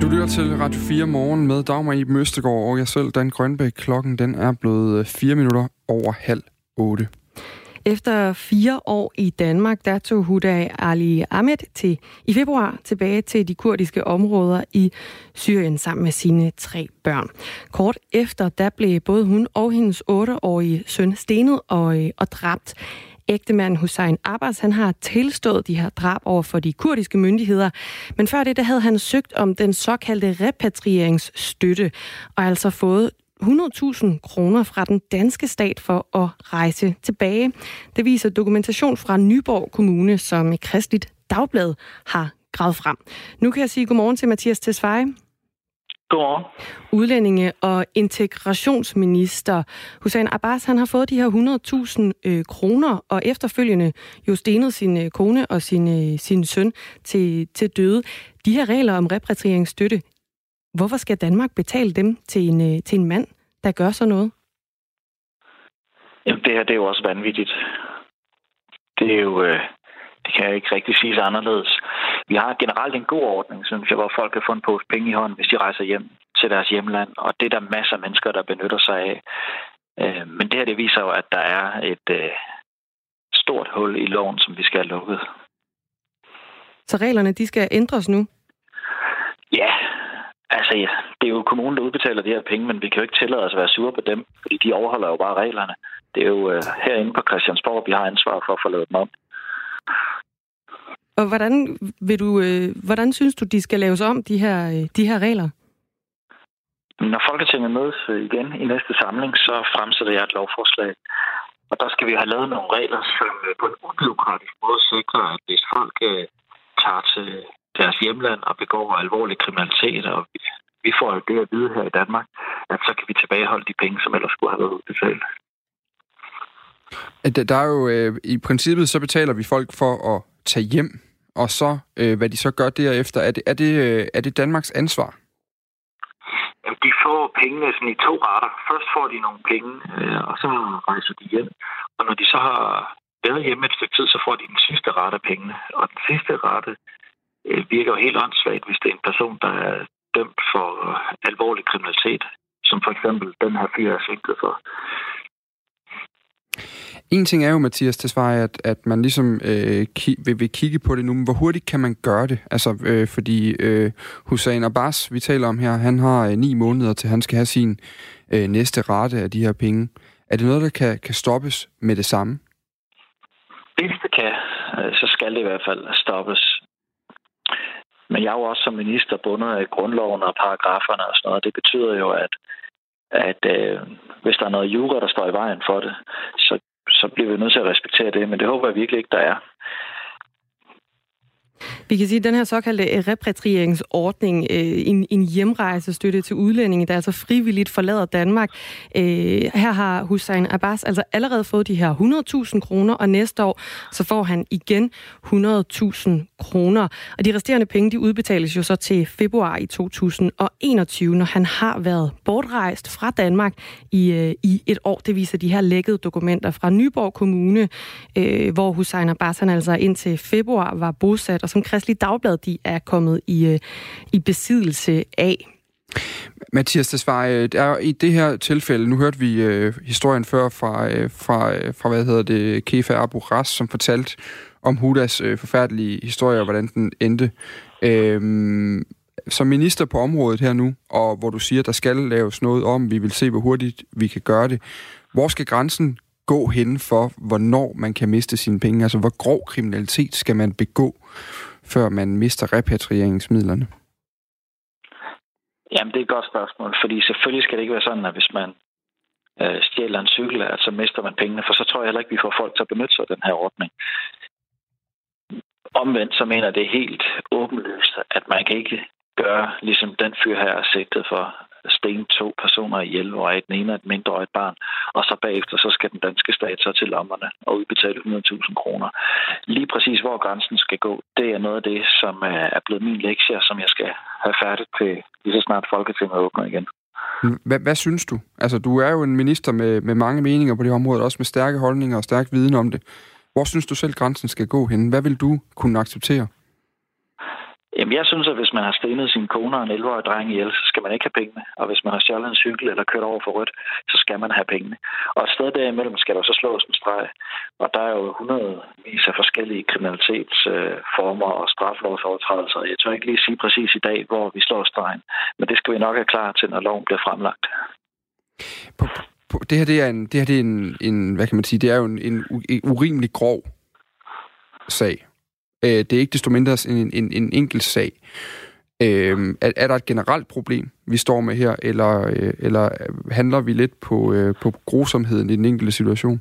Du lytter til Radio 4 morgen med Dagmar i Møstegård og jeg selv, Dan Grønbæk. Klokken den er blevet øh, 4 minutter over halv 8. Efter fire år i Danmark, der tog Huda Ali Ahmed til, i februar tilbage til de kurdiske områder i Syrien sammen med sine tre børn. Kort efter, der blev både hun og hendes otteårige søn stenet og, øh, og dræbt. Ægtemanden Hussein Abbas, han har tilstået de her drab over for de kurdiske myndigheder, men før det, der havde han søgt om den såkaldte repatrieringsstøtte, og altså fået 100.000 kroner fra den danske stat for at rejse tilbage. Det viser dokumentation fra Nyborg Kommune, som Kristligt Dagblad har gravet frem. Nu kan jeg sige godmorgen til Mathias Tesfaye. Godmorgen. Udlændinge- og integrationsminister Hussein Abbas, han har fået de her 100.000 øh, kroner, og efterfølgende jo stenet sin øh, kone og sin, øh, sin søn til, til døde. De her regler om repatrieringsstøtte, Hvorfor skal Danmark betale dem til en, øh, til en mand, der gør sådan noget? Jamen, det her det er jo også vanvittigt. Det er jo... Øh, det kan jeg ikke rigtig sige anderledes. Vi har generelt en god ordning, synes jeg, hvor folk kan få en pose penge i hånden, hvis de rejser hjem til deres hjemland. Og det er der masser af mennesker, der benytter sig af. Øh, men det her, det viser jo, at der er et øh, stort hul i loven, som vi skal have lukket. Så reglerne, de skal ændres nu? Ja, Altså, ja, det er jo kommunen, der udbetaler de her penge, men vi kan jo ikke tillade os at være sure på dem, fordi de overholder jo bare reglerne. Det er jo uh, herinde på Christiansborg, vi har ansvar for at få lavet dem om. Og hvordan, vil du, øh, hvordan synes du, de skal laves om, de her, øh, de her regler? Når Folketinget mødes øh, igen i næste samling, så fremsætter jeg et lovforslag. Og der skal vi have lavet nogle regler, som på en ubyråkratisk måde sikrer, at hvis folk øh, tager til deres hjemland og begår alvorlig kriminalitet, og vi får det at vide her i Danmark, at så kan vi tilbageholde de penge, som ellers skulle have været udbetalt. Der er jo, øh, i princippet, så betaler vi folk for at tage hjem, og så, øh, hvad de så gør derefter, er det, er det, øh, er det Danmarks ansvar? De får pengene sådan i to retter. Først får de nogle penge, øh, og så rejser de hjem. Og når de så har været hjemme et stykke tid, så får de den sidste rette af pengene. Og den sidste rette, øh, virker jo helt åndssvagt, hvis det er en person, der er dømt for alvorlig kriminalitet, som for eksempel den her fyr er sigtet for. En ting er jo, Mathias Tesfaye, at, at man ligesom øh, ki- vil, vil kigge på det nu, men hvor hurtigt kan man gøre det? Altså, øh, fordi øh, Hussein Abbas, vi taler om her, han har øh, ni måneder til, han skal have sin øh, næste rate af de her penge. Er det noget, der kan, kan stoppes med det samme? Hvis det kan, øh, så skal det i hvert fald stoppes. Men jeg er jo også som minister bundet af grundloven og paragraferne og sådan noget. Det betyder jo, at, at øh, hvis der er noget jura, der står i vejen for det, så, så bliver vi nødt til at respektere det. Men det håber jeg virkelig ikke, der er. Vi kan sige, at den her såkaldte øh, repatrieringsordning, øh, en, en hjemrejsestøtte til udlændinge, der altså frivilligt forlader Danmark. Øh, her har Hussein Abbas altså allerede fået de her 100.000 kroner, og næste år så får han igen 100.000 kroner. Og de resterende penge, de udbetales jo så til februar i 2021, når han har været bortrejst fra Danmark i, i et år. Det viser de her lækkede dokumenter fra Nyborg Kommune, hvor Hussein Abbas han altså indtil februar var bosat, og som Kristelig Dagblad de er kommet i, øh, i besiddelse af. Mathias Tesfaye, øh, der er i det her tilfælde, nu hørte vi øh, historien før fra, øh, fra, øh, fra, hvad hedder det, Kefa Abu Ras, som fortalte om Hudas øh, forfærdelige historie, og hvordan den endte. Øh, som minister på området her nu, og hvor du siger, der skal laves noget om, vi vil se, hvor hurtigt vi kan gøre det. Hvor skal grænsen gå hen for, hvornår man kan miste sine penge? Altså, hvor grov kriminalitet skal man begå, før man mister repatrieringsmidlerne? Jamen, det er et godt spørgsmål, fordi selvfølgelig skal det ikke være sådan, at hvis man øh, stjæler en cykel, at så mister man pengene, for så tror jeg heller ikke, vi får folk til at benytte sig af den her ordning. Omvendt så mener det er helt åbenlyst, at man kan ikke gøre, ligesom den fyr her er sigtet for, sten to personer ihjel, hvor den ene er et mindreårigt barn, og så bagefter så skal den danske stat så til lommerne og udbetale 100.000 kroner. Lige præcis hvor grænsen skal gå, det er noget af det, som øh, er blevet min lektie, som jeg skal have færdigt til lige så snart Folketinget åbner igen. Mm, hvad, hvad synes du? Altså, du er jo en minister med, med mange meninger på det område, også med stærke holdninger og stærk viden om det. Hvor synes du selv, grænsen skal gå hen? Hvad vil du kunne acceptere? Jamen, jeg synes, at hvis man har stenet sin kone og en 11-årig dreng ihjel, så skal man ikke have pengene. Og hvis man har stjålet en cykel eller kørt over for rødt, så skal man have pengene. Og et sted derimellem skal der så slås en streg. Og der er jo hundredvis af forskellige kriminalitetsformer øh, og straflovsovertrædelser. Jeg tør ikke lige sige præcis i dag, hvor vi slår stregen. Men det skal vi nok have klar til, når loven bliver fremlagt. På, på, det her, det er, en, det her det er en, en, hvad kan man sige, det er jo en, en, en urimelig grov sag. Øh, det er ikke desto mindre en, en, en enkelt sag. Øh, er, er der et generelt problem, vi står med her, eller, øh, eller handler vi lidt på, øh, på grusomheden i den enkelte situation?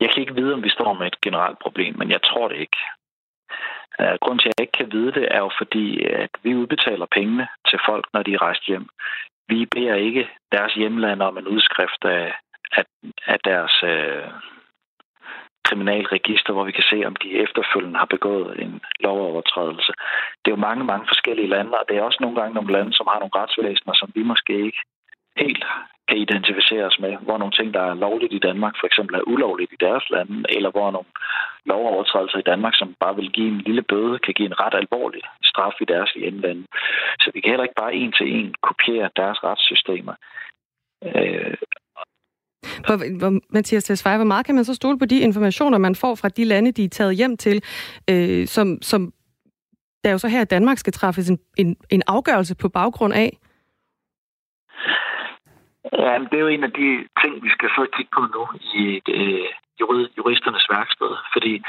Jeg kan ikke vide, om vi står med et generelt problem, men jeg tror det ikke. Øh, grunden til, at jeg ikke kan vide det, er jo fordi, at vi udbetaler pengene til folk, når de er rejst hjem. Vi beder ikke deres hjemland om en udskrift af, af, af deres øh, kriminalregister, hvor vi kan se, om de efterfølgende har begået en lovovertrædelse. Det er jo mange, mange forskellige lande, og det er også nogle gange nogle lande, som har nogle retsvæsener, som vi måske ikke helt kan identificere os med, hvor nogle ting, der er lovligt i Danmark, for eksempel er ulovligt i deres lande, eller hvor nogle lovovertrædelser i Danmark, som bare vil give en lille bøde, kan give en ret alvorlig straf i deres hjemlande. Så vi kan heller ikke bare en til en kopiere deres retssystemer. Øh, hvor, hvor, Mathias Tesfaye, hvor meget kan man så stole på de informationer, man får fra de lande, de er taget hjem til, øh, som, som der jo så her i Danmark skal træffes en, en, en afgørelse på baggrund af? Ja, det er jo en af de ting, vi skal så kigge på nu i øh, juristernes værksted. Fordi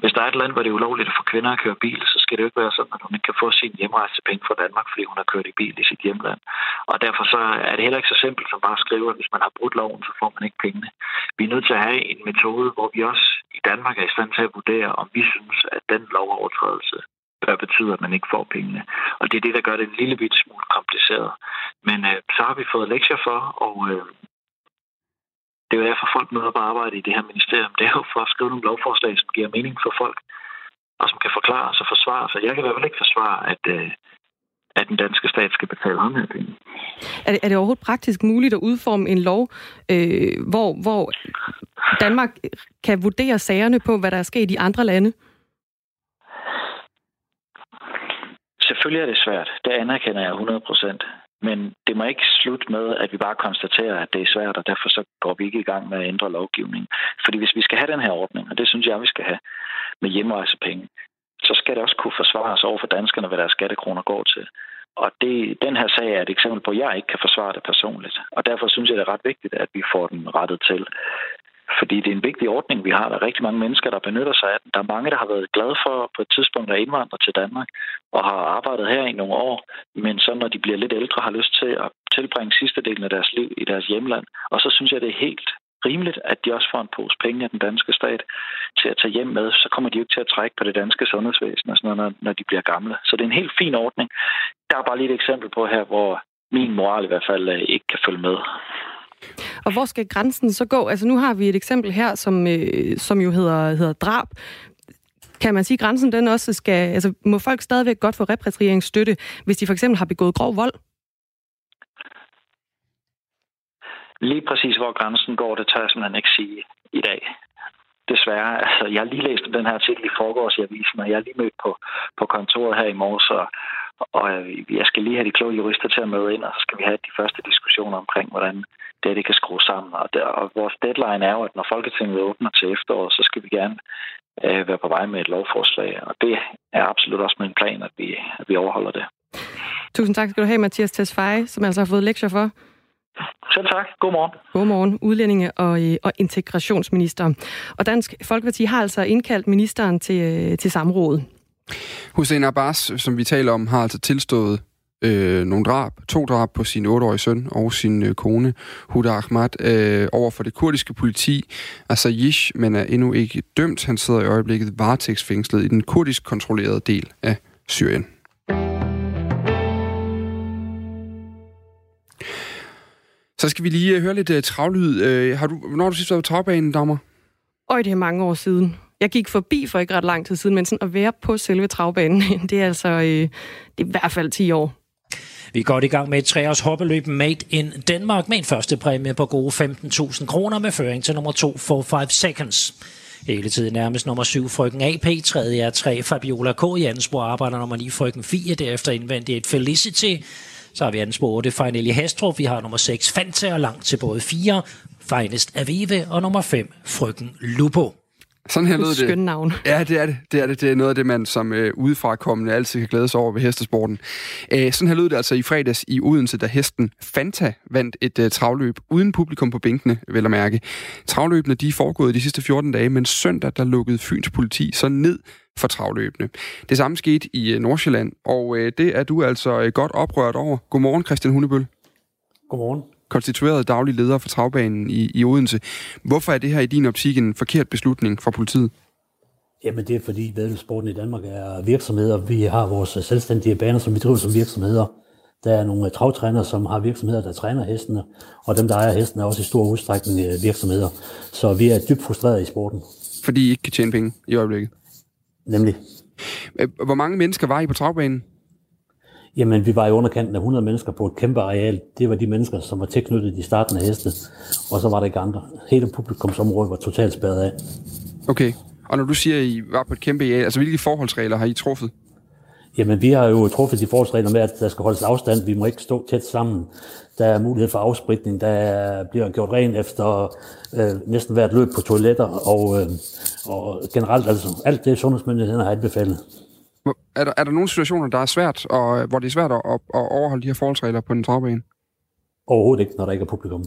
hvis der er et land, hvor det er ulovligt at få kvinder at køre bil, så skal det jo ikke være sådan, at hun ikke kan få sin hjemrejsepenge fra Danmark, fordi hun har kørt i bil i sit hjemland. Og derfor så er det heller ikke så simpelt som bare at skrive, at hvis man har brudt loven, så får man ikke pengene. Vi er nødt til at have en metode, hvor vi også i Danmark er i stand til at vurdere, om vi synes, at den lovovertrædelse bør betyde, at man ikke får pengene. Og det er det, der gør det en lille bit smule kompliceret. Men øh, så har vi fået lektier for, og øh, det er jo derfor, folk møder på arbejde i det her ministerium. Det er jo for at skrive nogle lovforslag, som giver mening for folk, og som kan forklare sig og forsvare sig. Jeg kan i hvert fald ikke forsvare, at, øh, at den danske stat skal betale ham her penge. Er det, er det overhovedet praktisk muligt at udforme en lov, øh, hvor, hvor Danmark kan vurdere sagerne på, hvad der er sket i andre lande? Selvfølgelig er det svært. Det anerkender jeg 100 procent. Men det må ikke slutte med, at vi bare konstaterer, at det er svært, og derfor så går vi ikke i gang med at ændre lovgivningen. Fordi hvis vi skal have den her ordning, og det synes jeg, vi skal have med hjemrejsepenge, så skal det også kunne forsvares over for danskerne, hvad deres skattekroner går til. Og det, den her sag er et eksempel på, at jeg ikke kan forsvare det personligt. Og derfor synes jeg, det er ret vigtigt, at vi får den rettet til. Fordi det er en vigtig ordning, vi har. Der er rigtig mange mennesker, der benytter sig af den. Der er mange, der har været glade for på et tidspunkt at indvandre til Danmark og har arbejdet her i nogle år. Men så når de bliver lidt ældre, har lyst til at tilbringe sidste delen af deres liv i deres hjemland. Og så synes jeg, det er helt rimeligt, at de også får en pose penge af den danske stat til at tage hjem med. Så kommer de jo ikke til at trække på det danske sundhedsvæsen, og sådan noget, når, når de bliver gamle. Så det er en helt fin ordning. Der er bare lige et eksempel på her, hvor min moral i hvert fald øh, ikke kan følge med. Og hvor skal grænsen så gå? Altså nu har vi et eksempel her, som, øh, som jo hedder, hedder drab. Kan man sige, at grænsen den også skal... Altså må folk stadigvæk godt få repatrieringsstøtte, hvis de for eksempel har begået grov vold? Lige præcis hvor grænsen går, det tør jeg simpelthen ikke sige i dag. Desværre. Altså, jeg har lige læst den her artikel i forgårs i avisen, og jeg er lige mødt på, på kontoret her i morges, og, og jeg skal lige have de kloge jurister til at møde ind, og så skal vi have de første diskussioner omkring, hvordan det, det kan skrue sammen. Og, der, og vores deadline er jo, at når Folketinget åbner til efteråret, så skal vi gerne øh, være på vej med et lovforslag. Og det er absolut også min plan, at vi, at vi overholder det. Tusind tak skal du have, Mathias Tesfaye, som altså har fået lektier for. Selv tak. Godmorgen. Godmorgen, udlændinge- og, øh, og integrationsminister. Og Dansk Folkeparti har altså indkaldt ministeren til, øh, til samrådet. Hussein Abbas, som vi taler om, har altså tilstået øh, nogle drab, to drab på sin 8-årige søn og sin øh, kone, Huda Ahmad, øh, over for det kurdiske politi, altså Yish, men er endnu ikke dømt. Han sidder i øjeblikket varetægtsfængslet i den kurdisk kontrollerede del af Syrien. Så skal vi lige øh, høre lidt uh, travlyd. Uh, har du, hvornår har du sidst været på travbanen, Dagmar? Øj, det er mange år siden. Jeg gik forbi for ikke ret lang tid siden, men sådan at være på selve travbanen, det er altså øh, det er i hvert fald 10 år. Vi går i gang med et treårs hoppeløb Made in Denmark med en første præmie på gode 15.000 kroner med føring til nummer 2 for 5 seconds. Hele tiden nærmest nummer 7, frøken AP, tredje er 3, Fabiola K. Jensborg arbejder nummer 9, frøken 4, derefter indvendigt et Felicity. Så har vi anden spor 8, Fejnelli Hastrup. Vi har nummer 6, Fanta, og langt til både 4, Finest Avive, og nummer 5, frøken Lupo. Sådan her lød det. Skønne navn. Ja, det er det. Det er det. Det er noget af det, man som øh, udefrakommende altid kan glæde sig over ved hestesporten. Æh, sådan her lød det altså i fredags i Odense, da hesten Fanta vandt et øh, travløb uden publikum på bænkene, vel at mærke. Travløbene de er foregået de sidste 14 dage, men søndag der lukkede Fyns politi så ned for travløbene. Det samme skete i øh, Nordsjælland, og øh, det er du altså øh, godt oprørt over. Godmorgen, Christian Hundebøl. Godmorgen. Konstitueret daglig leder for travbanen i, i Odense. Hvorfor er det her i din optik en forkert beslutning fra politiet? Jamen det er fordi væddelsporten i Danmark er virksomheder. Vi har vores selvstændige baner, som vi driver som virksomheder. Der er nogle travtrænere, som har virksomheder, der træner hestene, og dem, der ejer hestene, er også i stor udstrækning øh, virksomheder. Så vi er dybt frustrerede i sporten. Fordi I ikke kan tjene penge i øjeblikket? Nemlig. Øh, Hvor mange mennesker var I på travbanen? Jamen, vi var i underkanten af 100 mennesker på et kæmpe areal. Det var de mennesker, som var tilknyttet i starten af heste, og så var der ikke andre. Hele publikumsområdet var totalt spærret af. Okay. Og når du siger, at I var på et kæmpe areal, altså hvilke forholdsregler har I truffet? Jamen, vi har jo truffet de forholdsregler med, at der skal holdes afstand. Vi må ikke stå tæt sammen. Der er mulighed for afspritning. Der bliver gjort rent efter øh, næsten hvert løb på toiletter. Og, øh, og generelt, altså alt det, sundhedsmyndighederne har anbefalet. Er der, er der nogle situationer, der er svært, og hvor det er svært at, at, overholde de her forholdsregler på en travbane? Overhovedet ikke, når der ikke er publikum.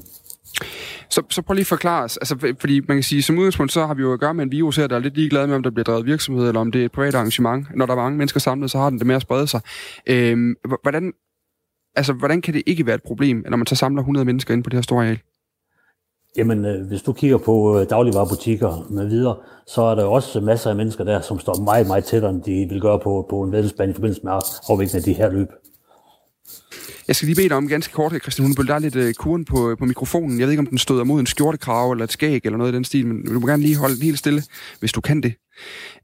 Så, så prøv lige at forklare os. Altså, fordi man kan sige, som udgangspunkt, så har vi jo at gøre med en virus her, der er lidt ligeglad med, om der bliver drevet virksomhed, eller om det er et privat arrangement. Når der er mange mennesker samlet, så har den det med at sprede sig. Øhm, hvordan, altså, hvordan kan det ikke være et problem, når man så samler 100 mennesker ind på det her store areal? Jamen, øh, hvis du kigger på øh, dagligvarerbutikker med videre, så er der jo også masser af mennesker der, som står meget, meget tættere, end de vil gøre på, på en vedelsbane i forbindelse med afviklingen af de her løb. Jeg skal lige bede dig om ganske kort, Christian Hundebøl. Der er lidt øh, kuren på, øh, på mikrofonen. Jeg ved ikke, om den støder mod en skjortekrave eller et skæg eller noget i den stil, men du må gerne lige holde den helt stille, hvis du kan det.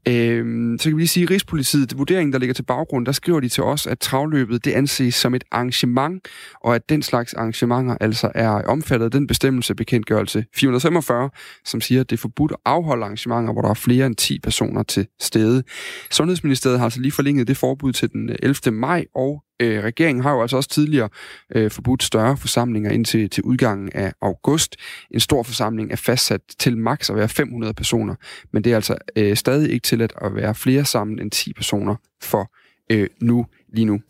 Øhm, så kan vi lige sige, at Rigspolitiet, vurderingen, der ligger til baggrund, der skriver de til os, at travløbet det anses som et arrangement, og at den slags arrangementer altså er omfattet af den bestemmelse bekendtgørelse 445, som siger, at det er forbudt at afholde arrangementer, hvor der er flere end 10 personer til stede. Sundhedsministeriet har altså lige forlænget det forbud til den øh, 11. maj, og øh, regeringen har jo altså også tidligere øh, forbudt større forsamlinger indtil til udgangen af august. En stor forsamling er fastsat til maks at være 500 personer, men det er altså øh, stadig ikke tilladt at være flere sammen end 10 personer for øh, nu lige nu.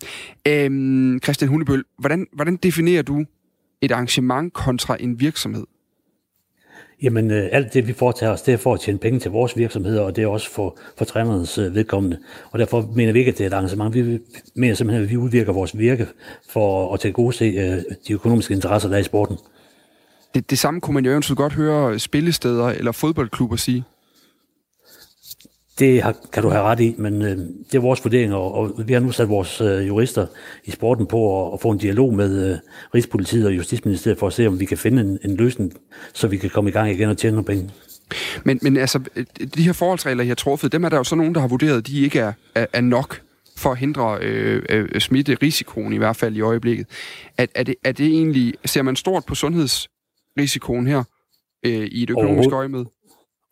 Øh, Christian Hundebøl, hvordan, hvordan definerer du et arrangement kontra en virksomhed? Jamen, øh, alt det, vi foretager os, det er for at tjene penge til vores virksomheder, og det er også for, for trænernes øh, vedkommende. Og derfor mener vi ikke, at det er et arrangement. Vi mener simpelthen, at vi udvirker vores virke for at tilgodese øh, de økonomiske interesser, der er i sporten. Det, det samme kunne man jo eventuelt godt høre spillesteder eller fodboldklubber sige. Det har, kan du have ret i, men øh, det er vores vurdering, og, og vi har nu sat vores øh, jurister i sporten på at, at få en dialog med øh, Rigspolitiet og Justitsministeriet for at se, om vi kan finde en, en løsning, så vi kan komme i gang igen og tjene nogle penge. Men, men altså, de her forholdsregler, I har truffet, dem er der jo så nogen, der har vurderet, de ikke er, er, er nok for at hindre øh, øh, smitterisikoen i hvert fald i øjeblikket. Er, er, det, er det egentlig, ser man stort på sundhedsrisikoen her øh, i et økonomisk øje med?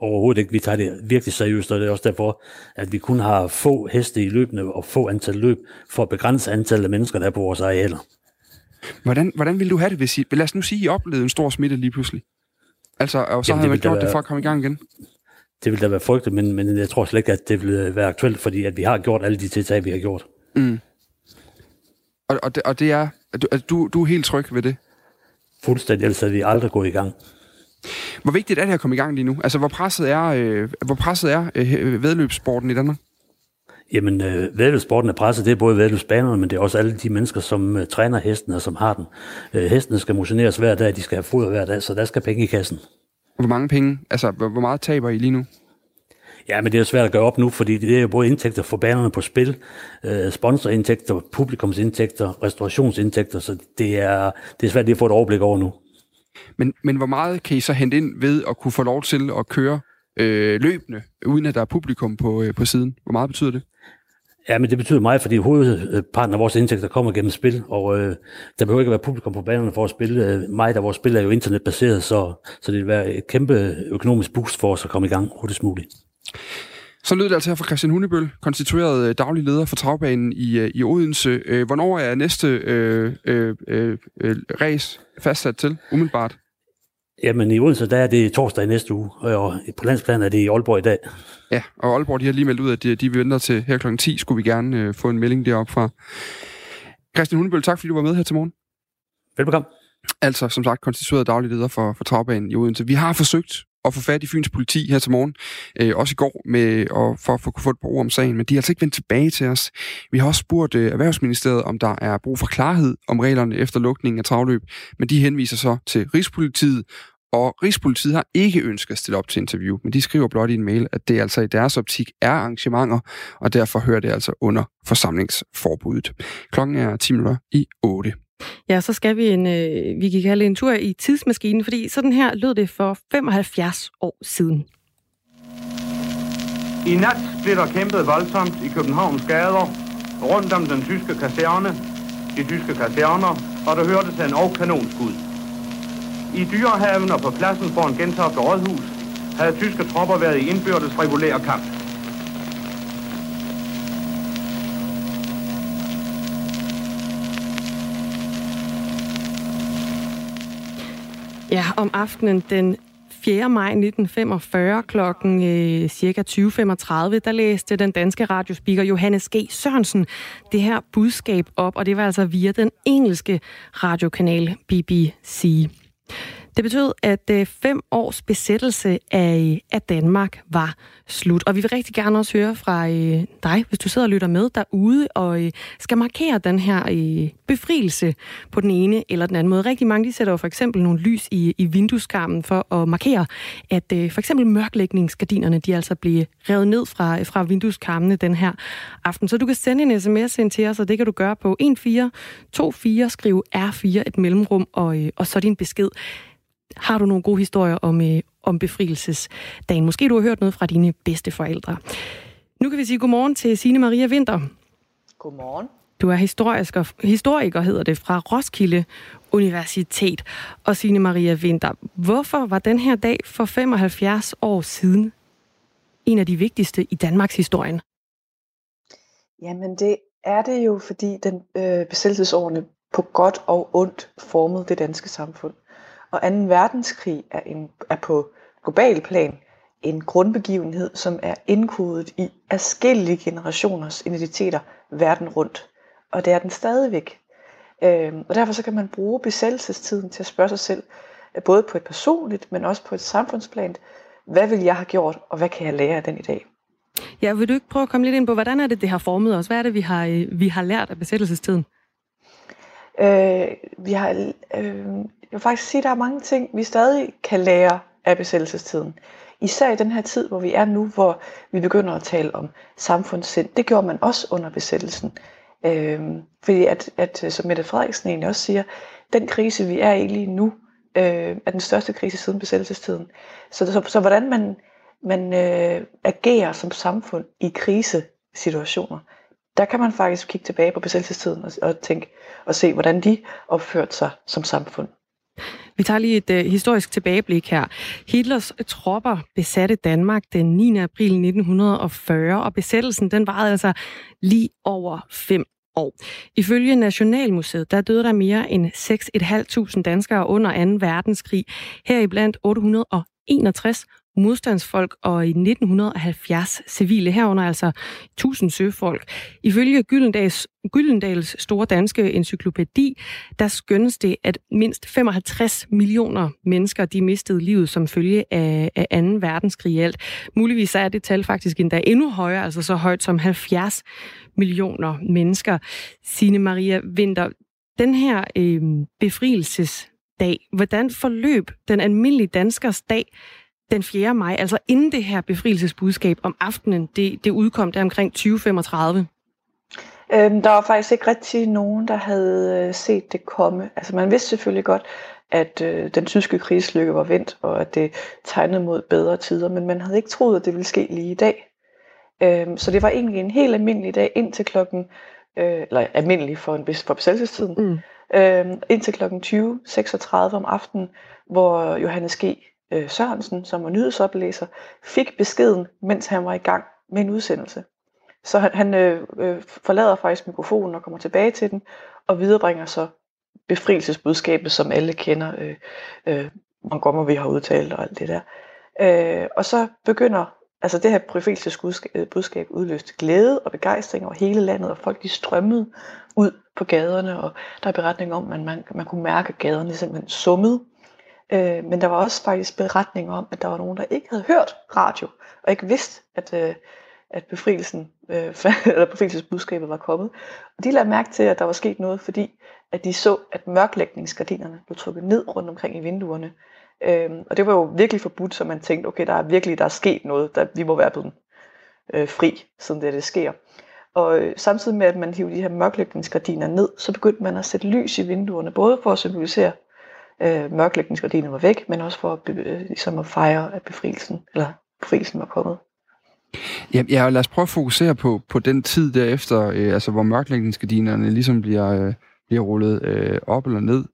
Overhovedet ikke. Vi tager det virkelig seriøst, og det er også derfor, at vi kun har få heste i løbende og få antal løb for at begrænse antallet af mennesker, der er på vores arealer. Hvordan, hvordan vil du have det, hvis I... Lad os nu sige, at I oplevede en stor smitte lige pludselig. Altså, og så Jamen, havde det man gjort det være- for at komme i gang igen. Det vil da være frygteligt, men, men jeg tror slet ikke, at det vil være aktuelt, fordi at vi har gjort alle de tiltag, vi har gjort. Mm. Og, og, det, og det er... du, du er helt tryg ved det. Fuldstændig, ellers havde vi aldrig gået i gang. Hvor vigtigt er det at komme i gang lige nu? Altså, hvor presset er, øh, hvor presset er øh, vedløbssporten i Danmark? Jamen, øh, væddeløbssporten er presset, det er både væddeløbsbanerne, men det er også alle de mennesker, som øh, træner hesten og som har den. Øh, hestene skal motioneres hver dag, de skal have foder hver dag, så der skal penge i kassen. Hvor mange penge, altså, hvor, hvor meget taber I lige nu? Ja, men det er svært at gøre op nu, fordi det er jo både indtægter for banerne på spil, øh, sponsorindtægter, publikumsindtægter, restaurationsindtægter, så det er, det er svært lige at få et overblik over nu. Men, men hvor meget kan I så hente ind ved at kunne få lov til at køre øh, løbende, uden at der er publikum på, øh, på siden? Hvor meget betyder det? Ja, men det betyder meget, fordi hovedparten af vores indtægter kommer gennem spil, og øh, der behøver ikke være publikum på banerne for at spille. Øh, meget af vores spil er jo internetbaseret, så, så det vil være et kæmpe økonomisk boost for os at komme i gang hurtigst muligt. Så lød det altså her fra Christian Hundebøl, konstitueret øh, daglig leder for travbanen i, øh, i Odense. Øh, hvornår er næste øh, øh, øh, race fastsat til, umiddelbart? Jamen i Odense, der er det torsdag i næste uge, og på landsplan er det i Aalborg i dag. Ja, og Aalborg de har lige meldt ud, at de, de venter til her kl. 10, skulle vi gerne øh, få en melding deroppe fra. Christian Hundebøl, tak fordi du var med her til morgen. Velbekomme. Altså, som sagt, konstitueret daglig leder for, for travbanen i Odense. Vi har forsøgt at få fat i Fyns politi her til morgen, øh, også i går, med, og for, for at kunne få et par ord om sagen, men de har altså ikke vendt tilbage til os. Vi har også spurgt øh, Erhvervsministeriet, om der er brug for klarhed om reglerne efter lukningen af travløb, men de henviser så til Rigspolitiet, og Rigspolitiet har ikke ønsket at stille op til interview, men de skriver blot i en mail, at det altså i deres optik er arrangementer, og derfor hører det altså under forsamlingsforbuddet. Klokken er 10 i 8. Ja, så skal vi en, øh, vi kan kalde en tur i tidsmaskinen, fordi sådan her lød det for 75 år siden. I nat blev der kæmpet voldsomt i Københavns gader, rundt om den tyske kaserne, de tyske kaserner, og der hørte sig en og kanonskud. I dyrehaven og på pladsen foran Gentofte Rådhus havde tyske tropper været i indbyrdes regulær kamp. Ja, om aftenen den 4. maj 1945 klokken øh, cirka 20.35, der læste den danske radiospeaker Johannes G. Sørensen det her budskab op, og det var altså via den engelske radiokanal BBC. Det betød, at øh, fem års besættelse af, af Danmark var slut. Og vi vil rigtig gerne også høre fra øh, dig, hvis du sidder og lytter med derude og øh, skal markere den her befrielse på den ene eller den anden måde. Rigtig mange de sætter jo for eksempel nogle lys i, i vindueskarmen for at markere, at for eksempel mørklægningsgardinerne de altså bliver revet ned fra, fra vindueskarmene den her aften. Så du kan sende en sms ind til os, og det kan du gøre på 1424, skriv R4 et mellemrum og, og så din besked. Har du nogle gode historier om, øh, om befrielsesdagen? Måske du har hørt noget fra dine bedste forældre. Nu kan vi sige godmorgen til Signe Maria Vinter. Godmorgen. Du er historiker, historiker, hedder det, fra Roskilde Universitet. Og Signe Maria Vinter, hvorfor var den her dag for 75 år siden en af de vigtigste i Danmarks historien? Jamen det er det jo, fordi den øh, besættelsesårene på godt og ondt formede det danske samfund. Og 2. verdenskrig er, en, er på global plan en grundbegivenhed, som er indkodet i afskillige generationers identiteter verden rundt. Og det er den stadigvæk. Øhm, og derfor så kan man bruge besættelsestiden til at spørge sig selv, øh, både på et personligt, men også på et samfundsplan, hvad vil jeg have gjort, og hvad kan jeg lære af den i dag? Ja, vil du ikke prøve at komme lidt ind på, hvordan er det, det har formet os? Hvad er det, vi har, øh, vi har lært af besættelsestiden? Øh, vi har, øh, jeg vil faktisk sige, at der er mange ting, vi stadig kan lære af besættelsestiden. Især i den her tid, hvor vi er nu, hvor vi begynder at tale om samfundssind. Det gjorde man også under besættelsen. Øh, fordi at, at, som Mette Frederiksen egentlig også siger, den krise, vi er i lige nu, øh, er den største krise siden besættelsestiden. Så, så, så hvordan man, man øh, agerer som samfund i krisesituationer, der kan man faktisk kigge tilbage på besættelsestiden og, og tænke og se, hvordan de opførte sig som samfund. Vi tager lige et øh, historisk tilbageblik her. Hitlers tropper besatte Danmark den 9. april 1940, og besættelsen den varede altså lige over fem år. Ifølge Nationalmuseet, der døde der mere end 6.500 danskere under 2. verdenskrig, heriblandt 861 modstandsfolk og i 1970 civile, herunder altså 1000 søfolk. Ifølge Gyldendals, Gyldendals store danske encyklopædi, der skønnes det, at mindst 55 millioner mennesker de mistede livet som følge af, af 2. verdenskrig i alt. Muligvis er det tal faktisk endda endnu højere, altså så højt som 70 millioner mennesker. Signe Maria Winter, den her øh, befrielsesdag, hvordan forløb den almindelige danskers dag den 4. maj, altså inden det her befrielsesbudskab om aftenen, det, det udkom der omkring 2035? Øhm, der var faktisk ikke rigtig nogen, der havde øh, set det komme. Altså man vidste selvfølgelig godt, at øh, den tyske krigslykke var vendt, og at det tegnede mod bedre tider, men man havde ikke troet, at det ville ske lige i dag. Øhm, så det var egentlig en helt almindelig dag indtil klokken, øh, eller almindelig for, en, for besættelsestiden, mm. øhm, indtil klokken 20.36 om aftenen, hvor Johannes G. Øh, Sørensen, som var nyhedsoplæser, fik beskeden, mens han var i gang med en udsendelse. Så han, han øh, øh, forlader faktisk mikrofonen og kommer tilbage til den, og viderebringer så befrielsesbudskabet, som alle kender, øh, øh, Montgomery har udtalt og alt det der. Øh, og så begynder, altså det her befrielsesbudskab udløste glæde og begejstring over hele landet, og folk de strømmede ud på gaderne, og der er beretning om, at man, man kunne mærke, at gaderne simpelthen summede. Øh, men der var også faktisk beretning om, at der var nogen, der ikke havde hørt radio, og ikke vidste, at, øh, at befrielsen, øh, eller befrielsesbudskabet var kommet. Og de lagde mærke til, at der var sket noget, fordi at de så, at mørklægningsgardinerne blev trukket ned rundt omkring i vinduerne. Øhm, og det var jo virkelig forbudt, så man tænkte, okay, der er virkelig der er sket noget, der, vi må være blevet øh, fri, siden det, det sker. Og øh, samtidig med, at man hiver de her mørklægningsgardiner ned, så begyndte man at sætte lys i vinduerne, både for at symbolisere, øh, mørklægningsgardiner var væk, men også for at, øh, ligesom at fejre, at befrielsen, eller befrielsen var kommet. Ja, ja, lad os prøve at fokusere på, på den tid derefter, øh, altså hvor mørklægningsgardinerne ligesom bliver, øh, bliver rullet øh, op eller ned,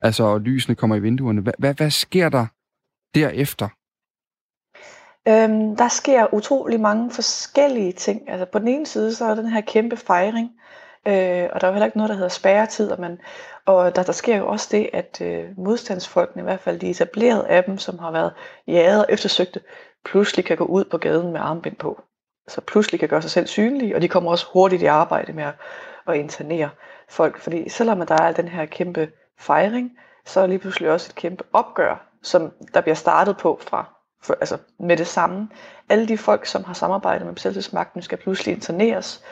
altså og lysene kommer i vinduerne. Hvad, hvad, hvad sker der derefter? Øhm, der sker utrolig mange forskellige ting. Altså på den ene side, så er den her kæmpe fejring, øh, og der er jo heller ikke noget, der hedder spærretid, og, man, og der, der sker jo også det, at øh, modstandsfolkene, i hvert fald de etablerede af dem, som har været jaget og eftersøgte, pludselig kan gå ud på gaden med armbind på. Så pludselig kan gøre sig selv synlige, og de kommer også hurtigt i arbejde med at, at internere folk. Fordi selvom der er den her kæmpe fejring, så er lige pludselig også et kæmpe opgør, som der bliver startet på fra for, altså med det samme. Alle de folk, som har samarbejdet med besættelsesmagten, skal pludselig interneres.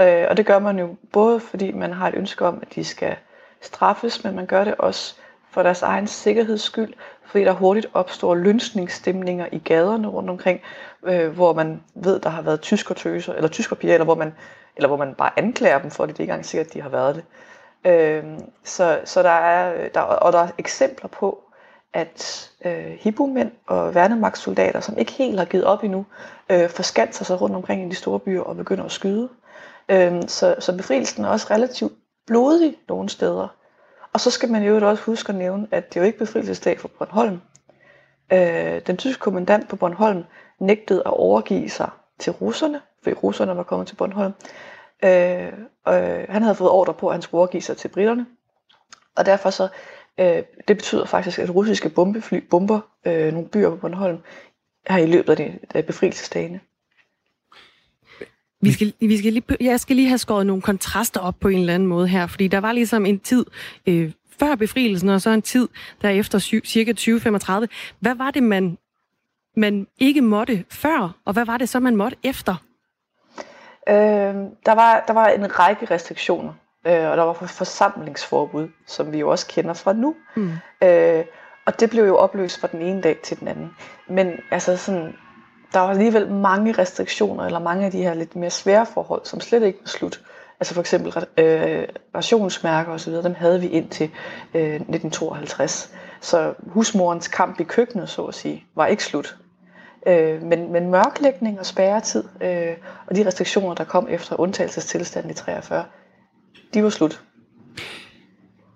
Øh, og det gør man jo både fordi man har et ønske om, at de skal straffes, men man gør det også for deres egen sikkerheds skyld, fordi der hurtigt opstår lønsningsstemninger i gaderne rundt omkring, øh, hvor man ved, der har været tyskertøser, eller tyskerpiger, eller hvor man, eller hvor man bare anklager dem for det. Det er ikke engang sikkert, at de har været det. Øh, så, så der er, der, og der er eksempler på, at øh, hibumænd og værnemagtssoldater, som ikke helt har givet op endnu, øh, forskanser sig rundt omkring i de store byer og begynder at skyde. Øh, Øhm, så, så befrielsen er også relativt blodig nogle steder. Og så skal man jo også huske at nævne, at det er jo ikke befrielsesdag for Bornholm. Øh, den tyske kommandant på Bornholm nægtede at overgive sig til russerne, fordi russerne var kommet til Bornholm. Øh, øh, han havde fået ordre på, at han skulle overgive sig til britterne. Og derfor så, øh, det betyder faktisk, at russiske bombefly bomber øh, nogle byer på Bornholm her i løbet af, det, af befrielsesdagene. Vi skal, vi skal lige, jeg skal lige have skåret nogle kontraster op på en eller anden måde her, fordi der var ligesom en tid øh, før befrielsen, og så en tid derefter cirka 2035. Hvad var det, man, man ikke måtte før, og hvad var det så, man måtte efter? Øh, der, var, der var en række restriktioner, øh, og der var forsamlingsforbud, som vi jo også kender fra nu. Mm. Øh, og det blev jo opløst fra den ene dag til den anden. Men altså sådan, der var alligevel mange restriktioner, eller mange af de her lidt mere svære forhold, som slet ikke var slut. Altså for eksempel øh, rationsmærker osv., dem havde vi indtil øh, 1952. Så husmorens kamp i køkkenet, så at sige, var ikke slut. Øh, men, men mørklægning og spærretid, øh, og de restriktioner, der kom efter undtagelsestilstanden i 43, de var slut.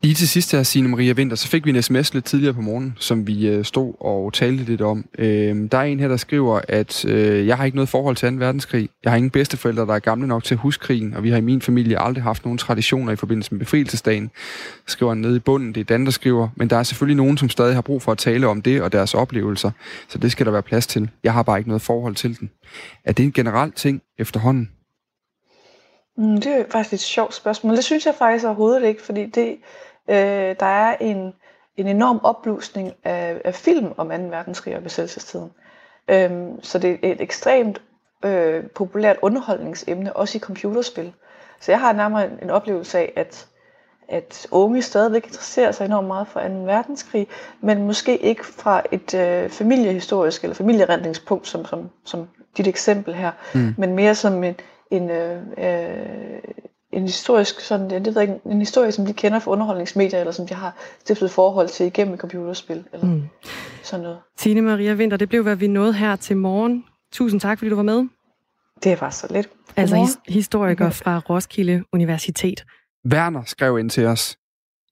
Lige til sidst her, Signe Maria Vinter, så fik vi en sms lidt tidligere på morgen, som vi øh, stod og talte lidt om. Øh, der er en her, der skriver, at øh, jeg har ikke noget forhold til 2. verdenskrig. Jeg har ingen bedsteforældre, der er gamle nok til at huske krigen, og vi har i min familie aldrig haft nogen traditioner i forbindelse med befrielsesdagen. Skriver han nede i bunden, det er Dan, der skriver. Men der er selvfølgelig nogen, som stadig har brug for at tale om det og deres oplevelser, så det skal der være plads til. Jeg har bare ikke noget forhold til den. Er det en generel ting efterhånden? Mm, det er faktisk et sjovt spørgsmål. Det synes jeg faktisk overhovedet ikke, fordi det, Øh, der er en, en enorm opblusning af, af film om 2. verdenskrig og besættelsestiden. Øh, så det er et ekstremt øh, populært underholdningsemne, også i computerspil. Så jeg har nærmere en, en oplevelse af, at, at unge stadigvæk interesserer sig enormt meget for 2. verdenskrig, men måske ikke fra et øh, familiehistorisk eller familierendringspunkt, som, som, som dit eksempel her, mm. men mere som en, en, øh, øh, en historisk, sådan, det ved ikke, en historie, som de kender fra underholdningsmedier, eller som de har stiftet forhold til igennem computerspil, eller mm. sådan noget. Tine Maria Vinter, det blev, hvad vi nåede her til morgen. Tusind tak, fordi du var med. Det var så lidt. Altså his- historiker fra Roskilde Universitet. Werner skrev ind til os.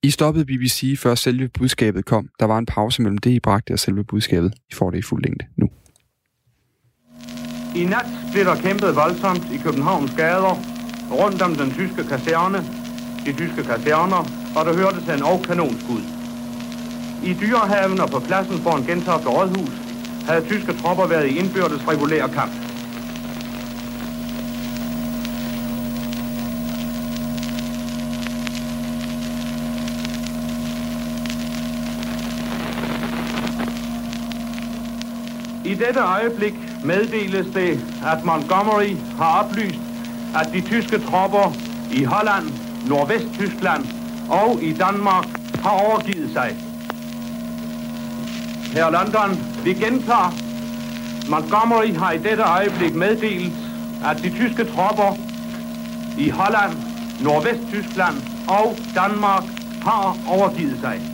I stoppede BBC, før selve budskabet kom. Der var en pause mellem det, I bragte, og selve budskabet. I får det i fuld længde nu. I nat blev der kæmpet voldsomt i Københavns gader, rundt om den tyske kaserne, de tyske kaserner, og der hørtes en og kanonskud. I dyrehaven og på pladsen foran Gentofte Rådhus havde tyske tropper været i indbyrdes regulær kamp. I dette øjeblik meddeles det, at Montgomery har oplyst, at de tyske tropper i Holland, Nordvest-Tyskland og i Danmark har overgivet sig. Her London, vi gentager. Montgomery har i dette øjeblik meddelt, at de tyske tropper i Holland, Nordvest-Tyskland og Danmark har overgivet sig.